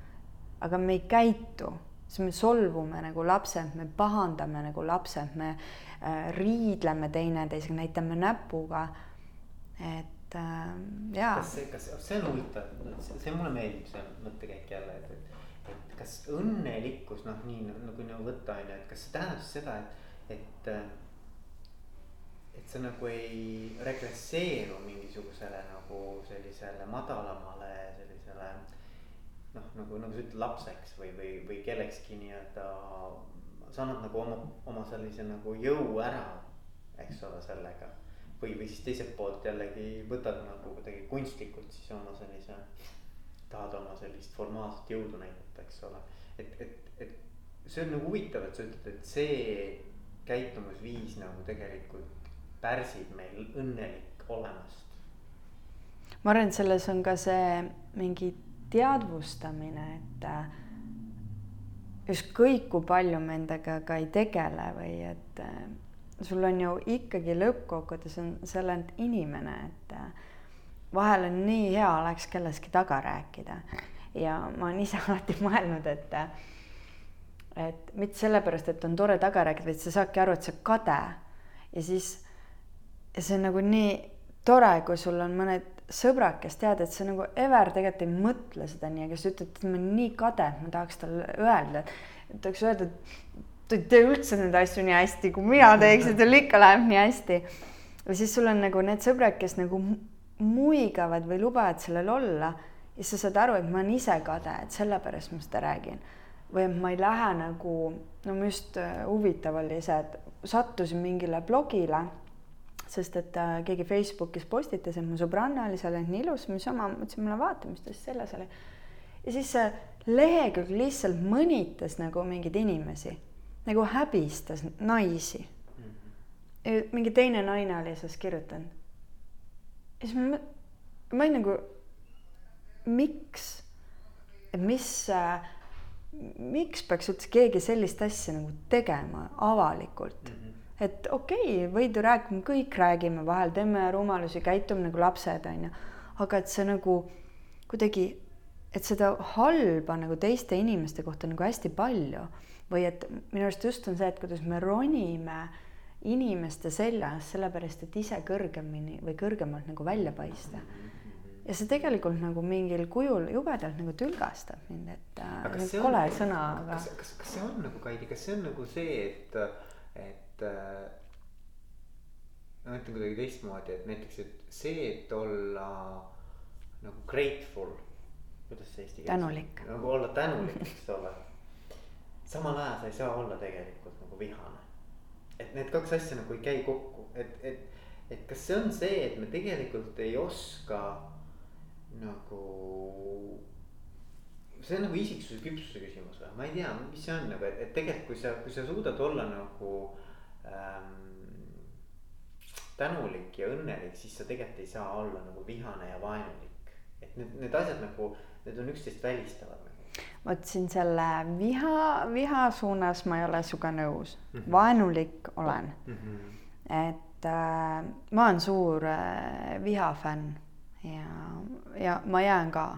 aga me ei käitu, siis me solvume nagu lapsed, me pahandame nagu lapsed, me äh, riidleme teineteisega, näitame näpuga. et äh, jaa. kas see, kas see on huvitav, see mulle meeldib see mõttekäik jälle, et, et et kas õnnelikkus noh, nii nagu nagu võtta on ju, et kas see tähendab seda, et, et. et sa nagu ei regresseeru mingisugusele nagu sellisele madalamale sellisele. noh, nagu, nagu sa ütled lapseks või, või, või kellekski nii-öelda. sa annad nagu oma, oma sellise nagu jõu ära, eks ole, sellega. või, või siis teiselt poolt jällegi võtad nagu kuidagi kunstlikult siis oma sellise tahad oma sellist formaalset jõudu näidata, eks ole. et, et, et see on nagu huvitav, et sa ütled, et see käitumisviis nagu tegelikult pärsib meil õnnelik olemast. ma arvan, et selles on ka see mingi teadvustamine, et äh, ükskõik kui palju me endaga ka ei tegele või et äh, sul on ju ikkagi lõppkokkuvõttes on, sa oled inimene, et äh, vahel on nii hea oleks kellestki taga rääkida ja ma olen ise alati mõelnud, et et mitte sellepärast, et on tore taga rääkida, vaid sa saadki aru, et sa kade ja siis ja see on nagu nii tore, kui sul on mõned sõbrad, kes teavad, et sa nagu ever tegelikult ei mõtle seda nii, aga sa ütled, et ma olen nii kade, et ma tahaks talle öelda, et tahaks öelda, et ta ei tee üldse neid asju nii hästi, kui mina teeks ja tal ikka läheb nii hästi. ja siis sul on nagu need sõbrad, kes nagu muigavad või lubavad sellel olla ja sa saad aru, et ma olen ise kade, et sellepärast ma seda räägin. või et ma ei lähe nagu, no ma just äh, huvitav oli see, et sattusin mingile blogile, sest et äh, keegi Facebookis postitas, et mu sõbranna oli seal, et nii ilus, mis oma, mõtlesin, mulle vaata, mis ta siis selles oli. ja siis see lehekülg lihtsalt mõnitas nagu mingeid inimesi, nagu häbistas naisi. Mhm. mingi teine naine oli sellest kirjutanud ja siis ma, ma olin nagu, miks, et mis äh,, miks peaks üldse keegi sellist asja nagu tegema avalikult mm? -hmm. et okei okay,, võid ju rääkima, kõik räägime vahel, teeme rumalusi, käitume nagu lapsed, onju. aga et see nagu kuidagi, et seda halba nagu teiste inimeste kohta nagu hästi palju või et minu arust just on see, et kuidas me ronime äh, inimeste seljas, sellepärast et ise kõrgemini või kõrgemalt nagu välja paista. ja see tegelikult nagu mingil kujul jubedalt nagu tülgastab mind, et äh, kole on, sõna, aga. kas, kas, kas see on nagu Kaidi, kas see on nagu see, et, et äh, ma ütlen kuidagi teistmoodi, et näiteks, et see, et olla nagu grateful, kuidas see eesti keeles. tänulik. nagu olla tänulik, eks ole. samal ajal sa ei saa olla tegelikult nagu vihane et need kaks asja nagu ei käi kokku, et, et, et kas see on see, et me tegelikult ei oska nagu. see on nagu isiksuse küpsuse küsimus või, ma ei tea, mis see on nagu, et, et tegelikult, kui sa, kui sa suudad olla nagu ähm, tänulik ja õnnelik, siis sa tegelikult ei saa olla nagu vihane ja vaenulik. et need, need asjad nagu, need on üksteist välistavad nagu vot siin selle viha, viha suunas ma ei ole sinuga nõus mm, -hmm. vaenulik olen mm. -hmm. et äh, ma olen suur äh, vihafänn ja, ja ma jään ka.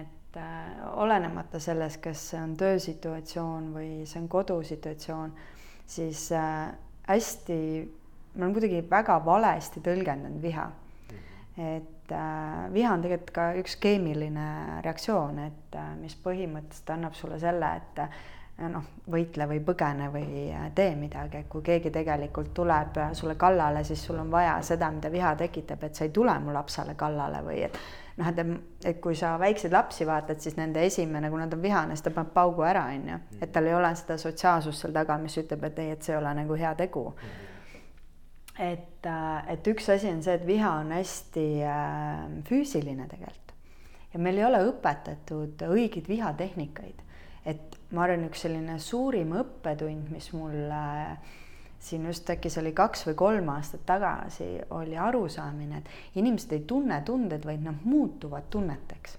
et äh, olenemata sellest, kas see on töösituatsioon või see on kodusituatsioon, siis äh, hästi, ma olen kuidagi väga valesti tõlgendanud viha. Et äh, viha on tegelikult ka üks keemiline reaktsioon, et äh, mis põhimõtteliselt annab sulle selle, et noh, võitle või põgene või äh, tee midagi, et kui keegi tegelikult tuleb äh, sulle kallale, siis sul on vaja seda, mida viha tekitab, et sa ei tule mu lapsele kallale või et noh, et, et kui sa väikseid lapsi vaatad, siis nende esimene, kui nad on vihane, siis ta paneb paugu ära, on ju, et tal ei ole seda sotsiaalsust seal taga, mis ütleb, et ei, et see ei ole nagu hea tegu. Et, äh, et üks asi on see, et viha on hästi äh, füüsiline tegelikult ja meil ei ole õpetatud õigeid vihatehnikaid et ma arvan, üks selline suurim õppetund, mis mul siin just äkki see oli kaks või kolm aastat tagasi, oli arusaamine, et inimesed ei tunne tundeid, vaid nad muutuvad tunneteks.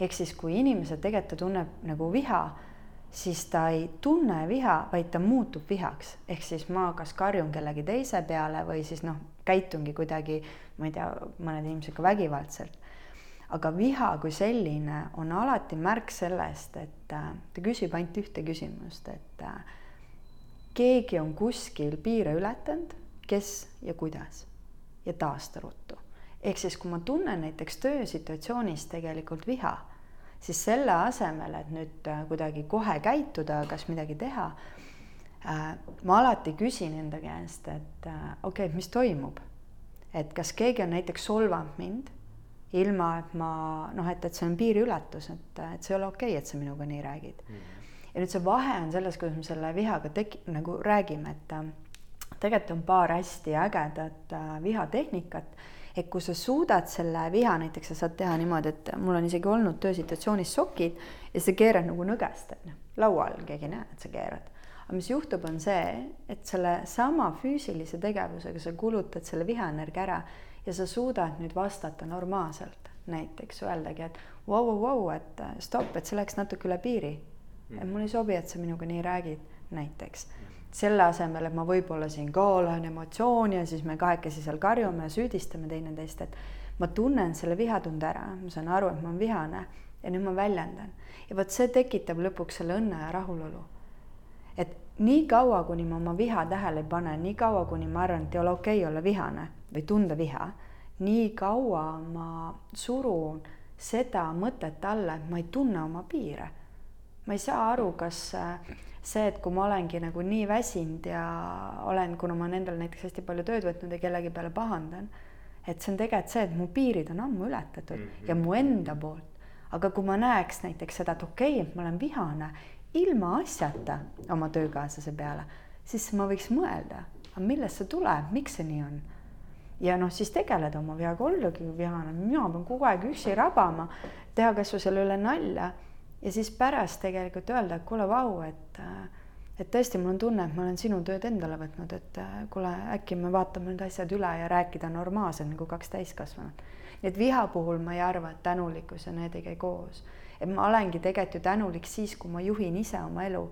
ehk siis, kui inimesed tegelikult ta tunneb nagu viha, siis ta ei tunne viha, vaid ta muutub vihaks, ehk siis ma kas karjun kellegi teise peale või siis noh, käitungi kuidagi, ma ei tea, mõned inimesed ka vägivaldselt. Aga viha kui selline on alati märk sellest, et äh, ta küsib ainult ühte küsimust, et äh, keegi on kuskil piire ületanud, kes ja kuidas? Ja taasta ruttu. ehk siis, kui ma tunnen näiteks töösituatsioonis tegelikult viha, siis selle asemel, et nüüd äh, kuidagi kohe käituda, kas midagi teha, ma alati küsin enda käest, et okei okay,, mis toimub. et kas keegi on näiteks solvanud mind ilma et ma noh, et, et see on piiriületus, et, et see ei ole okei okay,, et sa minuga nii räägid mm. -hmm. ja nüüd see vahe on selles, kuidas me selle vihaga tek-, nagu räägime, et äh, tegelikult on paar hästi ägedat äh, vihatehnikat, et kui sa suudad selle viha, näiteks sa saad teha niimoodi, et mul on isegi olnud töösituatsioonis sokid ja sa keerad nagu nõgest, on ju, laual keegi ei näe, et sa keerad aga mis juhtub, on see, et selle sama füüsilise tegevusega sa kulutad selle vihaenergia ära ja sa suudad nüüd vastata normaalselt, näiteks öeldagi, et vau, vau, vau, et äh, stopp, et see läks natuke üle piiri. et mulle ei sobi, et sa minuga nii räägid, näiteks. Selle asemel, et ma võib-olla siin ka olen emotsioon ja siis me kahekesi seal karjume ja süüdistame teineteist, et ma tunnen selle vihatunde ära, ma saan aru, et ma olen vihane ja nüüd ma väljendan. ja vot see tekitab lõpuks selle õnne ja rahulolu. et nii kaua, kuni ma oma viha tähele ei pane, nii kaua, kuni ma arvan, et ei ole okei okay olla vihane või tunda viha, nii kaua ma surun seda mõtet alla, et ma ei tunne oma piire. Ma ei saa aru, kas äh, see, et kui ma olengi nagu nii väsinud ja olen, kuna ma olen endale näiteks hästi palju tööd võtnud ja kellegi peale pahandan, et see on tegelikult see, et mu piirid on ammu ületatud mm -hmm. ja mu enda poolt. aga kui ma näeks näiteks seda, et okei okay,, et ma olen vihane ilma asjata oma töökaaslase peale, siis ma võiks mõelda, aga millest see tuleb, miks see nii on? Ja noh, siis tegeleda oma veaga, ollagi vihane, mina pean kogu aeg üksi rabama, teha kasvõi selle üle nalja ja siis pärast tegelikult öelda, et kuule, vau, et et tõesti, mul on tunne, et ma olen sinu tööd endale võtnud, et kuule, äkki me vaatame need asjad üle ja rääkida normaalselt nagu kaks täiskasvanut. nii et viha puhul ma ei arva, et tänulikkus ja need ei käi koos. et ma olengi tegelikult ju tänulik siis, kui ma juhin ise oma elu,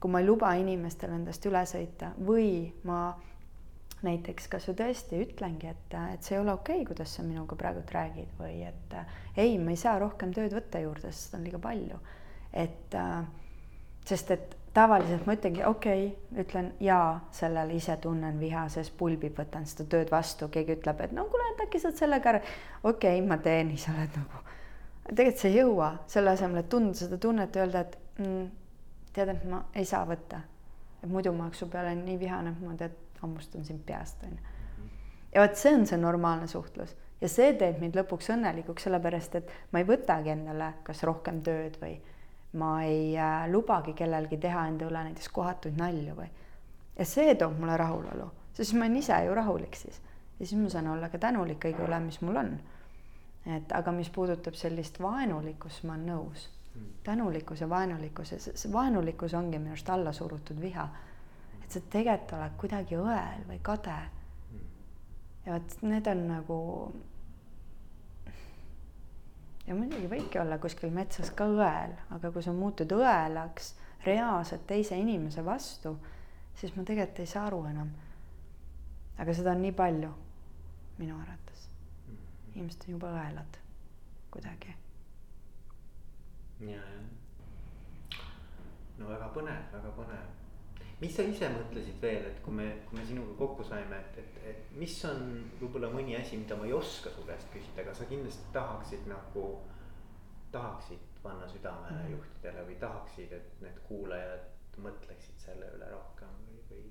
kui ma ei luba inimestel endast üle sõita või ma näiteks kas või tõesti ütlengi, et, et see ei ole okei okay,, kuidas sa minuga praegult räägid või et ei, ma ei saa rohkem tööd võtta juurde, sest on liiga palju. et sest et tavaliselt ma ütlengi okei okay,, ütlen jaa sellele, ise tunnen viha, sest pulbib, võtan seda tööd vastu, keegi ütleb, et no kuule, et äkki saad sellega ära. okei okay,, ma teen, siis oled nagu, tegelikult sa ei jõua selle asemel, et tunda seda tunnet, öelda, et mm, tead, et ma ei saa võtta. et muidu ma oleks su peale nii vihane, et ma tead hammustan sind peast, on ju. ja vot see on see normaalne suhtlus ja see teeb mind lõpuks õnnelikuks, sellepärast et ma ei võtagi endale kas rohkem tööd või ma ei äh, lubagi kellelgi teha enda üle näiteks kohatuid nalju või. ja see toob mulle rahulolu, sest ma olen ise ju rahulik siis ja siis ma saan olla ka tänulik kõige üle, mis mul on. et aga mis puudutab sellist vaenulikkust, ma olen nõus. Mm. tänulikkus ja vaenulikkus ja see vaenulikkus ongi minu arust alla surutud viha et sa tegelikult oled kuidagi õel või kade. ja vot need on nagu. ja muidugi võibki olla kuskil metsas ka õel, aga kui sa muutud õelaks reaalselt teise inimese vastu, siis ma tegelikult ei saa aru enam. aga seda on nii palju minu arvates. inimesed on jube õelad kuidagi. ja, jah. no väga põnev, väga põnev mis sa ise mõtlesid veel, et kui me, kui me sinuga kokku saime, et, et, et mis on võib-olla mõni asi, mida ma ei oska su käest küsida, aga sa kindlasti tahaksid nagu, tahaksid panna südamele mm -hmm. juhtidele või tahaksid, et need kuulajad mõtleksid selle üle rohkem või, või?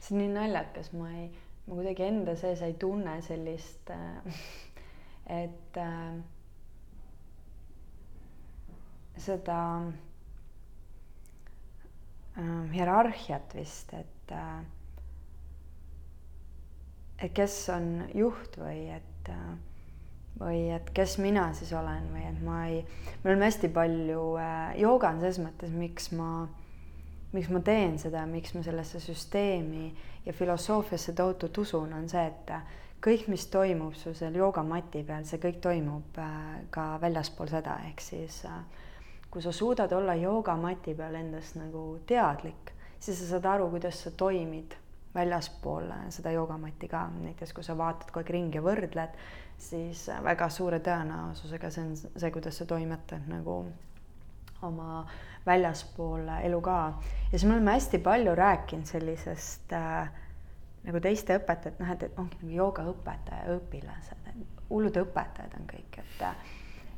see on nii naljakas, ma ei, ma kuidagi enda sees ei tunne sellist, äh, et äh, seda äh, hierarhiat vist, et äh, et kes on juht või et äh, või et kes mina siis olen või et ma ei, me oleme hästi palju äh,, jooga on selles mõttes, miks ma, miks ma teen seda, miks ma sellesse süsteemi ja filosoofiasse tohutult usun, on see, et kõik, mis toimub su seal joogamati peal, see kõik toimub äh, ka väljaspool seda, ehk siis äh, kui sa suudad olla joogamati peal endast nagu teadlik, siis sa saad aru, kuidas sa toimid väljaspool seda joogamatti ka, näiteks kui sa vaatad kogu aeg ringi ja võrdled, siis väga suure tõenäosusega see on see, kuidas sa toimetad nagu oma väljaspool elu ka. ja siis me oleme hästi palju rääkinud sellisest äh, nagu teiste õpetajad, noh, et, ongi nagu joogaõpetaja, õpilased, hullud õpetajad on kõik, et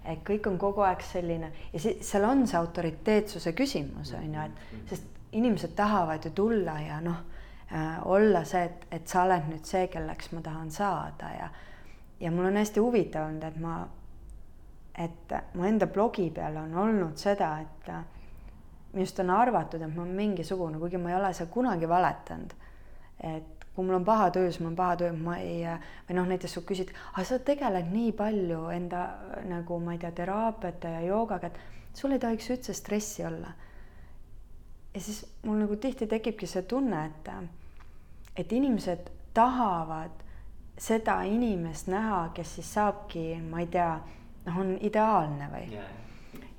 et kõik on kogu aeg selline ja si seal on see autoriteetsuse küsimus on ju, et sest inimesed tahavad ju tulla ja noh äh,, olla see, et, et sa oled nüüd see, kelleks ma tahan saada ja ja mul on hästi huvitav olnud, et ma, et mu enda blogi peal on olnud seda, et minust on arvatud, et ma olen mingisugune, kuigi ma ei ole seal kunagi valetanud. et kui mul on paha töö, siis mul on paha töö, ma ei, või noh, näiteks sa küsid, aga sa tegeled nii palju enda nagu ma ei tea, teraapiate ja joogaga, et sul ei tohiks üldse stressi olla. ja siis mul nagu tihti tekibki see tunne, et, et inimesed tahavad seda inimest näha, kes siis saabki, ma ei tea, noh, on ideaalne või yeah.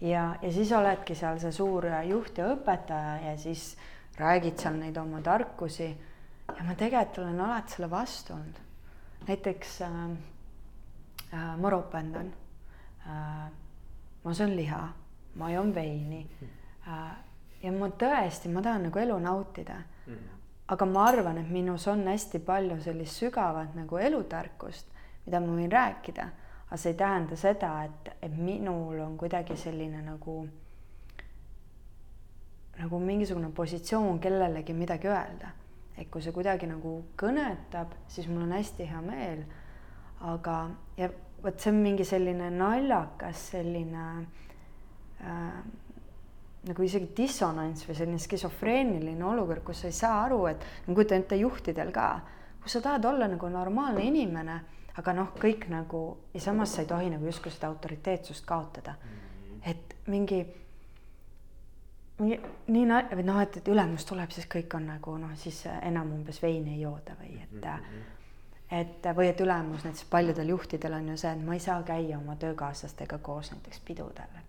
ja, ja siis oledki seal see suur juht ja õpetaja ja siis räägid seal neid oma tarkusi. Ja ma tegelikult olen alati selle vastu olnud. näiteks äh, äh, ma ropendan äh,. ma söön liha, ma joon veini äh, ja ma tõesti, ma tahan nagu elu nautida mm. -hmm aga ma arvan, et minus on hästi palju sellist sügavat nagu elutarkust, mida ma võin rääkida, aga see ei tähenda seda, et, et minul on kuidagi selline nagu, nagu mingisugune positsioon kellelegi midagi öelda. Et kui see kuidagi nagu kõnetab, siis mul on hästi hea meel. aga, ja vot see on mingi selline naljakas selline äh, nagu isegi dissonants või selline skisofreeniline olukord, kus sa ei saa aru, et ma kujutan ette juhtidel ka, kus sa tahad olla nagu normaalne inimene, aga noh, kõik nagu ja samas sa ei tohi nagu justkui seda autoriteetsust kaotada. et mingi, mingi nii na-, või noh, et, et ülemus tuleb, siis kõik on nagu noh, siis enam umbes veini ei jooda või et mm. -hmm et või et ülemus näiteks paljudel juhtidel on ju see, et ma ei saa käia oma töökaaslastega koos näiteks pidudel,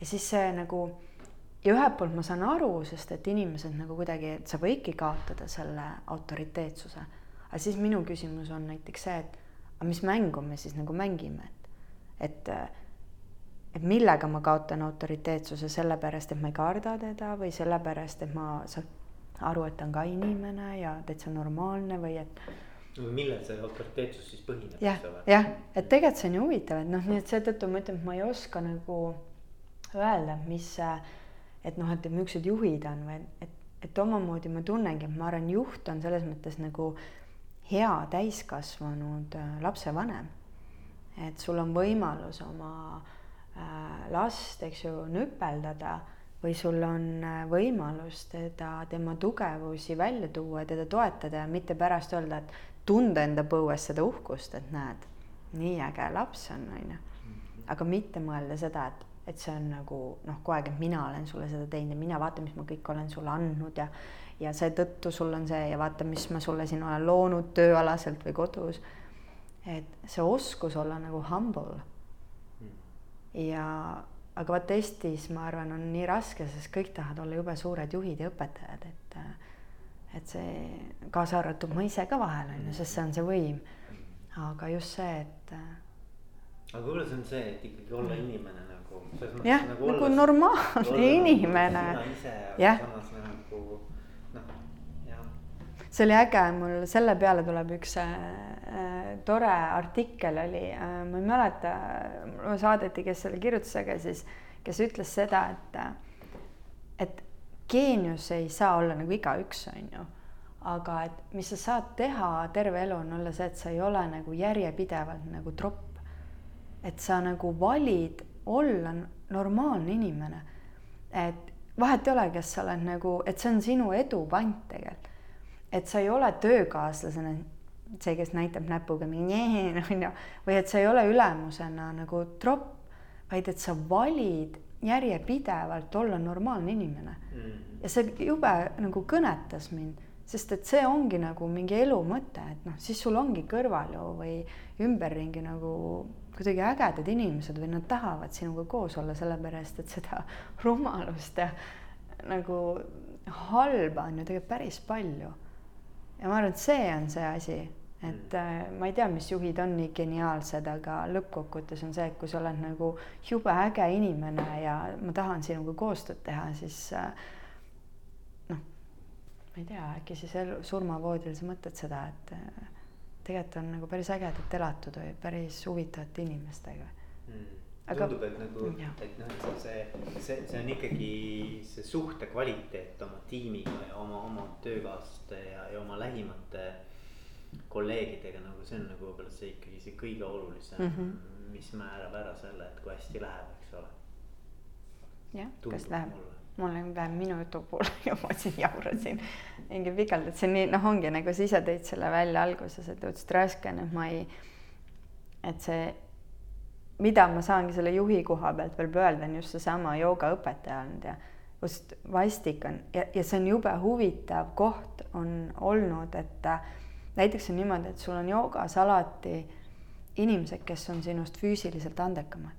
ja siis see nagu ja ühelt poolt ma saan aru, sest et inimesed nagu kuidagi, et sa võidki kaotada selle autoriteetsuse. aga siis minu küsimus on näiteks see, et aga mis mängu me siis nagu mängime, et, et, et millega ma kaotan autoriteetsuse sellepärast, et ma ei karda teda või sellepärast, et ma saan aru, et ta on ka inimene ja täitsa normaalne või et millel see autoriteetsus siis põhineb? jah, jah, et tegelikult see on ju huvitav, et noh, nii et seetõttu ma ütlen, et ma ei oska nagu öelda, mis, et noh, et millised juhid on või et, et omamoodi ma tunnengi, et ma arvan, juht on selles mõttes nagu hea täiskasvanud äh, lapsevanem. et sul on võimalus oma äh, last, eks ju, nüpeldada või sul on äh, võimalus teda, tema tugevusi välja tuua, teda toetada ja mitte pärast öelda, et tunda enda põues seda uhkust, et näed, nii äge laps on, on ju. aga mitte mõelda seda, et et see on nagu noh, kogu aeg, et mina olen sulle seda teinud ja mina vaata, mis ma kõik olen sulle andnud ja ja seetõttu sul on see ja vaata, mis ma sulle siin olen loonud tööalaselt või kodus. et see oskus olla nagu humble. Ja aga vot Eestis ma arvan, on nii raske, sest kõik tahavad olla jube suured juhid ja õpetajad, et et see kaasa arvatud ma ise ka vahel on ju, sest see on see võim. aga just see, et. aga võib-olla see on see, et ikkagi olla inimene jah, nagu, nagu normaalne inimene. jah. Nagu, noh, see oli äge, mul selle peale tuleb üks äh, äh, tore artikkel oli äh,, ma ei mäleta, mulle saadeti, kes selle kirjutas, aga siis, kes ütles seda, et, et geenius ei saa olla nagu igaüks, on ju. aga et mis sa saad teha terve elu, on olla see, et sa ei ole nagu järjepidevalt nagu tropp. et sa nagu valid olla normaalne inimene. et vahet ei ole, kas sa oled nagu, et see on sinu edu pant tegelikult. Et sa ei ole töökaaslasena see, kes näitab näpuga mingi on ju, või et sa ei ole ülemusena nagu tropp, vaid et sa valid järjepidevalt olla normaalne inimene mm.. ja see jube nagu kõnetas mind, sest et see ongi nagu mingi elu mõte, et noh, siis sul ongi kõrval ju või ümberringi nagu kuidagi ägedad inimesed või nad tahavad sinuga koos olla, sellepärast et seda rumalust ja nagu halba on ju tegelikult päris palju. Ja ma arvan, et see on see asi et äh, ma ei tea, mis juhid on nii geniaalsed, aga lõppkokkuvõttes on see, et kui sa oled nagu jube äge inimene ja ma tahan sinuga koostööd teha, siis äh, noh, ma ei tea, äkki siis elu, surmavoodil sa mõtled seda, et äh, tegelikult on nagu päris ägedalt elatud või päris huvitavate inimestega. Mm aga tundub, et nagu, et noh, et see, see, see on ikkagi see suhte kvaliteet oma tiimiga ja oma, oma töökaaslaste ja, ja oma lähimate kolleegidega nagu see on nagu võib-olla see ikkagi see kõige olulisem mm, -hmm. mis määrab ära selle, et kui hästi läheb, eks ole. jah, kas läheb? mul läheb minu jutu poole ja ma siin jaurasin mingi pikalt, et see nii noh, ongi nagu sa ise tõid selle välja alguses, et õudselt raske on, et ma ei, et see, mida ma saangi selle juhi koha pealt veel öelda, on just seesama joogaõpetaja olnud ja just vastik on ja, ja see on jube huvitav koht on olnud, et näiteks on niimoodi, et sul on joogas alati inimesed, kes on sinust füüsiliselt andekamad,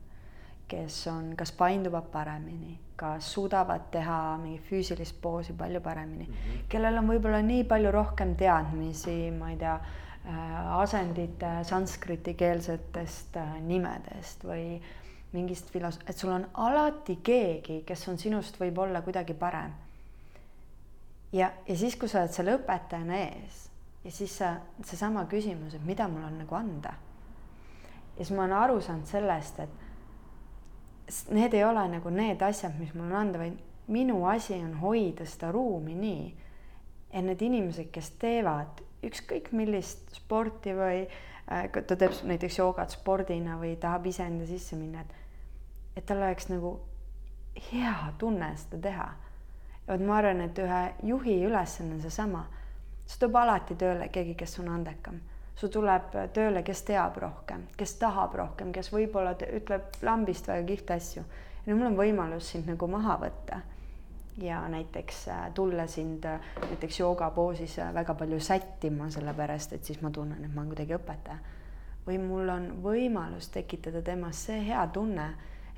kes on, kas painduvad paremini, kas suudavad teha mingit füüsilist poosi palju paremini mm, -hmm. kellel on võib-olla nii palju rohkem teadmisi, ma ei tea äh,, asendite sanskriti-keelsetest äh, nimedest või mingist filos-, et sul on alati keegi, kes on sinust võib-olla kuidagi parem. ja, ja siis, kui sa oled selle õpetajana ees ja siis sa, seesama küsimus, et mida mul on nagu anda. ja siis ma olen aru saanud sellest, et need ei ole nagu need asjad, mis mul on anda, vaid minu asi on hoida seda ruumi nii, et need inimesed, kes teevad ükskõik millist sporti või äh, ta teeb näiteks joogat spordina või tahab iseenda sisse minna, et et tal oleks nagu hea tunne seda teha. ja vot ma arvan, et ühe juhi ülesanne on seesama siis tuleb alati tööle keegi, kes on andekam. sul tuleb tööle, kes teab rohkem, kes tahab rohkem, kes võib-olla ütleb lambist väga kihvte asju. ja nüüd mul on võimalus sind nagu maha võtta ja näiteks äh, tulla sind äh, näiteks joogapoosis äh, väga palju sättima, sellepärast et siis ma tunnen, et ma olen kuidagi õpetaja. või mul on võimalus tekitada temas see hea tunne,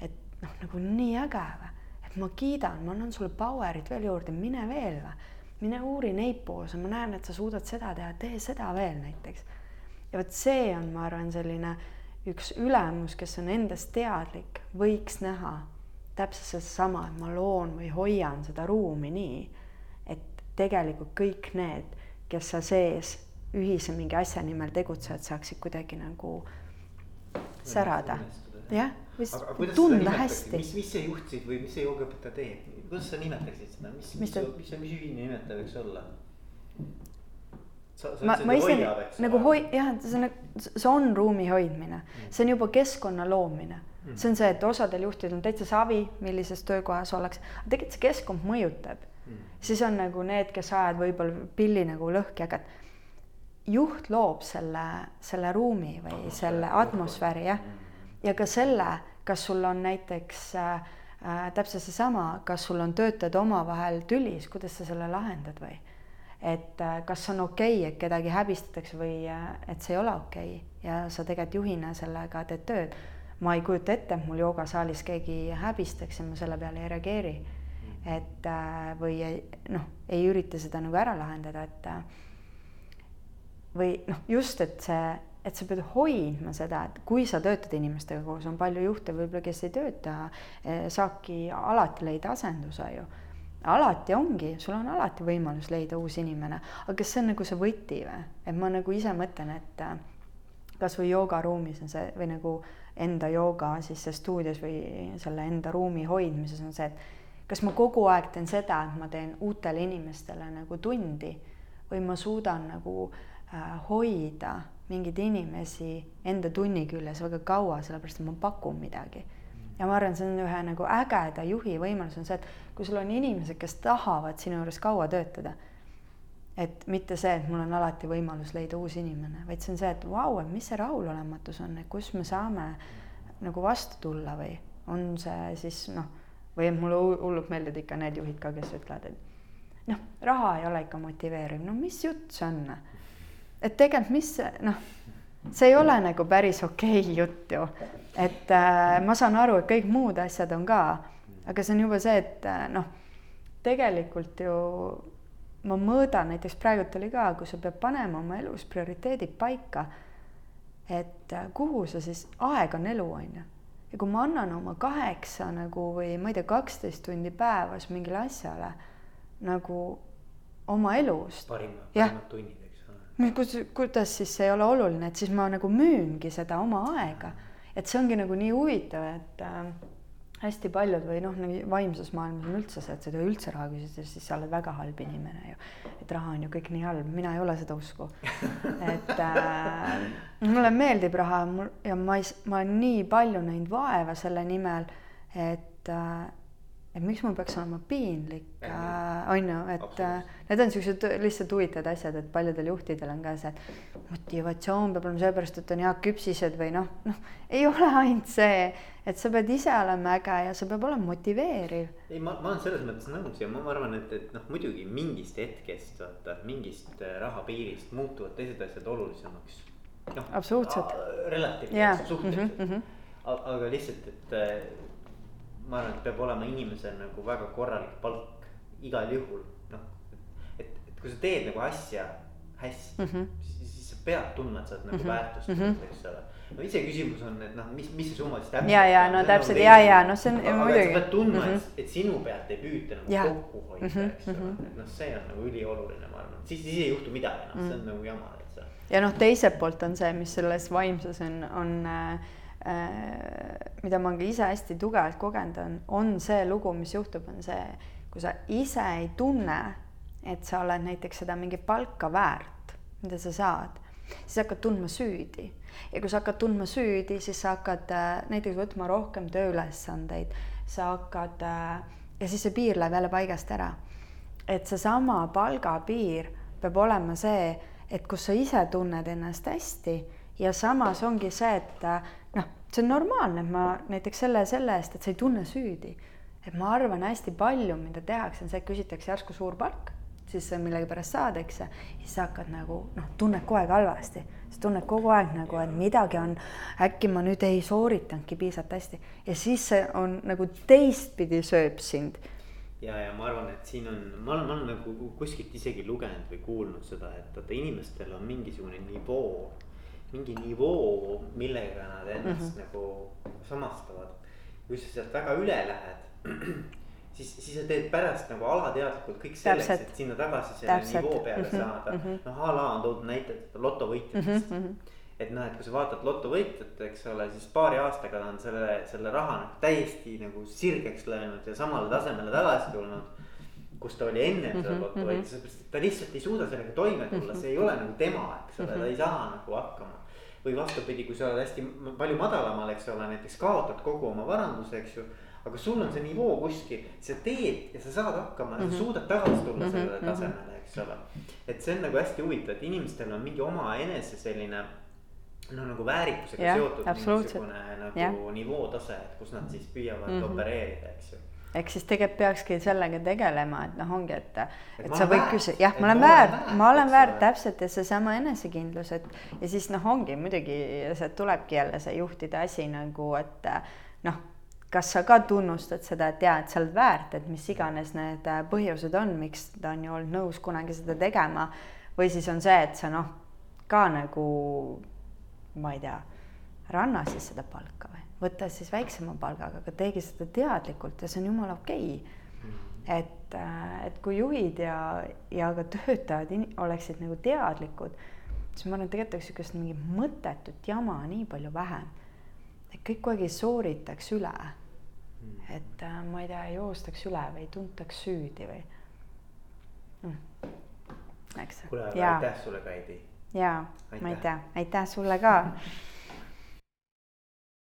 et noh, nagu nii äge või, et ma kiidan, ma annan sulle power'it veel juurde, mine veel või mine uuri neid poose, ma näen, et sa suudad seda teha, tee seda veel näiteks. ja vot see on, ma arvan, selline üks ülemus, kes on endast teadlik, võiks näha täpselt sedasama, et ma loon või hoian seda ruumi nii, et tegelikult kõik need, kes seal sees ühise mingi asja nimel tegutsevad, saaksid kuidagi nagu särada. jah, või tunda hästi. mis, mis see juht siis või mis see joogaõpetaja teeb, kuidas sa nimetaksid seda, mis, mis, mis, mis, mis ühine nimetaja võiks olla? ma, ma ise nagu hoi-, jah, see on, see on ruumi hoidmine mm., see on juba keskkonna loomine. See on see, et osadel juhtidel on täitsa savi, millises töökohas ollakse, aga tegelikult see keskkond mõjutab mm.. siis on nagu need, kes ajavad võib-olla pilli nagu lõhki, aga juht loob selle, selle ruumi või atmosfääri. selle atmosfääri jah, mm. ja ka selle, kas sul on näiteks äh, äh, täpselt seesama, kas sul on töötajad omavahel tülis, kuidas sa selle lahendad või? et äh, kas on okei okay,, et kedagi häbistatakse või äh, et see ei ole okei okay ja sa tegelikult juhina sellega teed tööd. Ma ei kujuta ette, et mul joogasaalis keegi häbistaks ja ma selle peale ei reageeri. et äh, või noh, ei ürita seda nagu ära lahendada, et äh, või noh, just, et see et sa pead hoidma seda, et kui sa töötad inimestega koos, on palju juhte võib-olla, kes ei tööta, eh, saabki alati leida asenduse ju. alati ongi, sul on alati võimalus leida uus inimene, aga kas see on nagu see võti või? et ma nagu ise mõtlen, et kasvõi joogaruumis on see või nagu enda jooga siis stuudios või selle enda ruumi hoidmises on see, et kas ma kogu aeg teen seda, et ma teen uutele inimestele nagu tundi või ma suudan nagu äh, hoida mingeid inimesi enda tunni küljes väga kaua, sellepärast et ma pakun midagi. ja ma arvan, see on ühe nagu ägeda juhi võimalus on see, et kui sul on inimesed, kes tahavad sinu juures kaua töötada, et mitte see, et mul on alati võimalus leida uus inimene, vaid see on see, et vau et mis see rahulolematus on, et kus me saame nagu vastu tulla või on see siis noh või et mulle hullult meeldivad ikka need juhid ka, kes ütlevad, et noh, raha ei ole ikka motiveeriv, no mis jutt see on? et tegelikult, mis noh, see ei ole nagu päris okei okay jutt ju, et äh, ma saan aru, et kõik muud asjad on ka, aga see on juba see, et äh, noh, tegelikult ju ma mõõdan, näiteks praegult oli ka, kui sa pead panema oma elus prioriteedid paika, et äh, kuhu sa siis, aeg on elu, on ju ja kui ma annan oma kaheksa nagu või ma ei tea, kaksteist tundi päevas mingile asjale nagu oma elust. parimad, parimad tunnid, eks ole. kus, kuidas siis see ei ole oluline, et siis ma nagu müüngi seda oma aega, et see ongi nagu nii huvitav, et äh, hästi paljud või noh, nagu vaimses maailmas on üldse see, et sa ei tohi üldse raha küsida, siis sa oled väga halb inimene ju. et raha on ju kõik nii halb, mina ei ole seda usku. et äh, mulle meeldib raha mul ja ma ei, ma olen nii palju näinud vaeva selle nimel, et äh, et miks mul peaks olema piinlik, äh, on ju, et äh, need on siuksed lihtsalt huvitavad asjad, et paljudel juhtidel on ka see, et motivatsioon peab olema sellepärast, et on head küpsised või noh, noh, ei ole ainult see, et sa pead ise olema äge ja see peab olema motiveeriv. ei, ma, ma olen selles mõttes nõus ja ma, ma arvan, et, et noh, muidugi mingist hetkest vaata, mingist äh, rahapiirist muutuvad teised asjad olulisemaks. noh, absoluutselt. relatiivselt yeah., suhteliselt mm. -hmm. aga lihtsalt, et ma arvan, et peab olema inimesel nagu väga korralik palk igal juhul, noh. et, et kui sa teed nagu asja hästi mm, -hmm. siis, siis sa pead tundma, et sa oled nagu mm -hmm. väärtustatud mm, -hmm. eks ole. no iseküsimus on, et noh, mis, mis see summa siis täpselt. ja, ja no täpselt ja, ja noh, see on aga, muidugi. sa pead tundma mm, -hmm. et, et sinu pealt ei püüta nagu ja. kokku hoida mm, -hmm. eks ole, mhm. et noh, see on nagu ülioluline, ma arvan, siis, siis ei juhtu midagi, noh mm -hmm., see on mhm. nagu jama, et see. ja noh, teiselt poolt on see, mis selles vaimsus on, on Äh, mida ma ka ise hästi tugevalt kogenud on, on see lugu, mis juhtub, on see, kui sa ise ei tunne, et sa oled näiteks seda mingit palka väärt, mida sa saad, siis hakkad tundma süüdi. ja kui sa hakkad tundma süüdi, siis sa hakkad äh, näiteks võtma rohkem tööülesandeid, sa hakkad äh, ja siis see piir läheb jälle paigast ära. et seesama palgapiir peab olema see, et kus sa ise tunned ennast hästi ja samas ongi see, et noh, see on normaalne, et ma näiteks selle, selle eest, et sa ei tunne süüdi. et ma arvan, hästi palju, mida tehakse, on see, et küsitakse järsku suur palk, siis millegipärast saad, eks, siis sa hakkad nagu noh, tunned kogu aeg halvasti, sa tunned kogu aeg nagu, et midagi on, äkki ma nüüd ei sooritanudki piisavalt hästi. Ja siis see on nagu teistpidi sööb sind. Ja, ja ma arvan, et siin on, ma olen, ma olen nagu kuskilt isegi lugenud või kuulnud seda, et vaata inimestel on mingisugune nivoo mingi nivoo, millega nad ennast mm -hmm. nagu samastavad. kui sa sealt väga üle lähed, siis, siis sa teed pärast nagu alateadlikult kõik selleks, et sinna tagasi selle Täpselt. nivoo peale mm -hmm. saada mm. -hmm. noh, a la on toodud näited lotovõitjatest mm. -hmm et noh, et kui sa vaatad lotovõitjat, eks ole, siis paari aastaga ta on selle, selle raha nagu täiesti nagu sirgeks löönud ja samale tasemele tagasi tulnud kus ta oli enne seda lotovõitu mm -hmm., sellepärast et ta lihtsalt ei suuda sellega toime tulla, see ei ole nagu tema, eks ole ta ei saa nagu hakkama või vastupidi, kui sa oled hästi palju madalamal, eks ole, näiteks kaotad kogu oma varanduse, eks ju. aga sul on see nivoo kuskil, sa teed ja sa saad hakkama mm -hmm. sa mhm. suudad tagasi tulla mm -hmm. sellele mhm. tasemele, eks ole. et see on nagu hästi huvitav, et inimestel on mingi oma enese selline no nagu väärikusega ja, seotud mingisugune nagu ja. nivootase, et kus nad siis püüavad mm -hmm. opereerida, eks ju ehk siis tegelikult peakski sellega tegelema, et noh, ongi, et, et, et sa võid küsida, jah, ma olen väärt, ma olen väärt täpselt ja seesama enesekindlus, et ja siis noh, ongi muidugi see tulebki jälle see juhtide asi nagu, et noh, kas sa ka tunnustad seda, et jaa, et sa oled väärt, et mis iganes need põhjused on, miks ta on ju olnud nõus kunagi seda tegema või siis on see, et sa noh, ka nagu ma ei tea, ranna siis seda palka või võtta siis väiksema palgaga, aga teegi seda teadlikult ja see on jumala okei okay. Mm. et, äh, et kui juhid ja, ja ka töötajad oleksid nagu teadlikud, siis ma arvan, et tegelikult oleks niisugust mingit mõttetut jama nii palju vähem. et kõik kogu aeg ei sooritaks üle. mm.. et äh, ma ei tea, joostaks üle või tuntaks süüdi või mm.. eks. kuule, aga aitäh sulle, Kaidi. ja, ma ei tea, aitäh sulle ka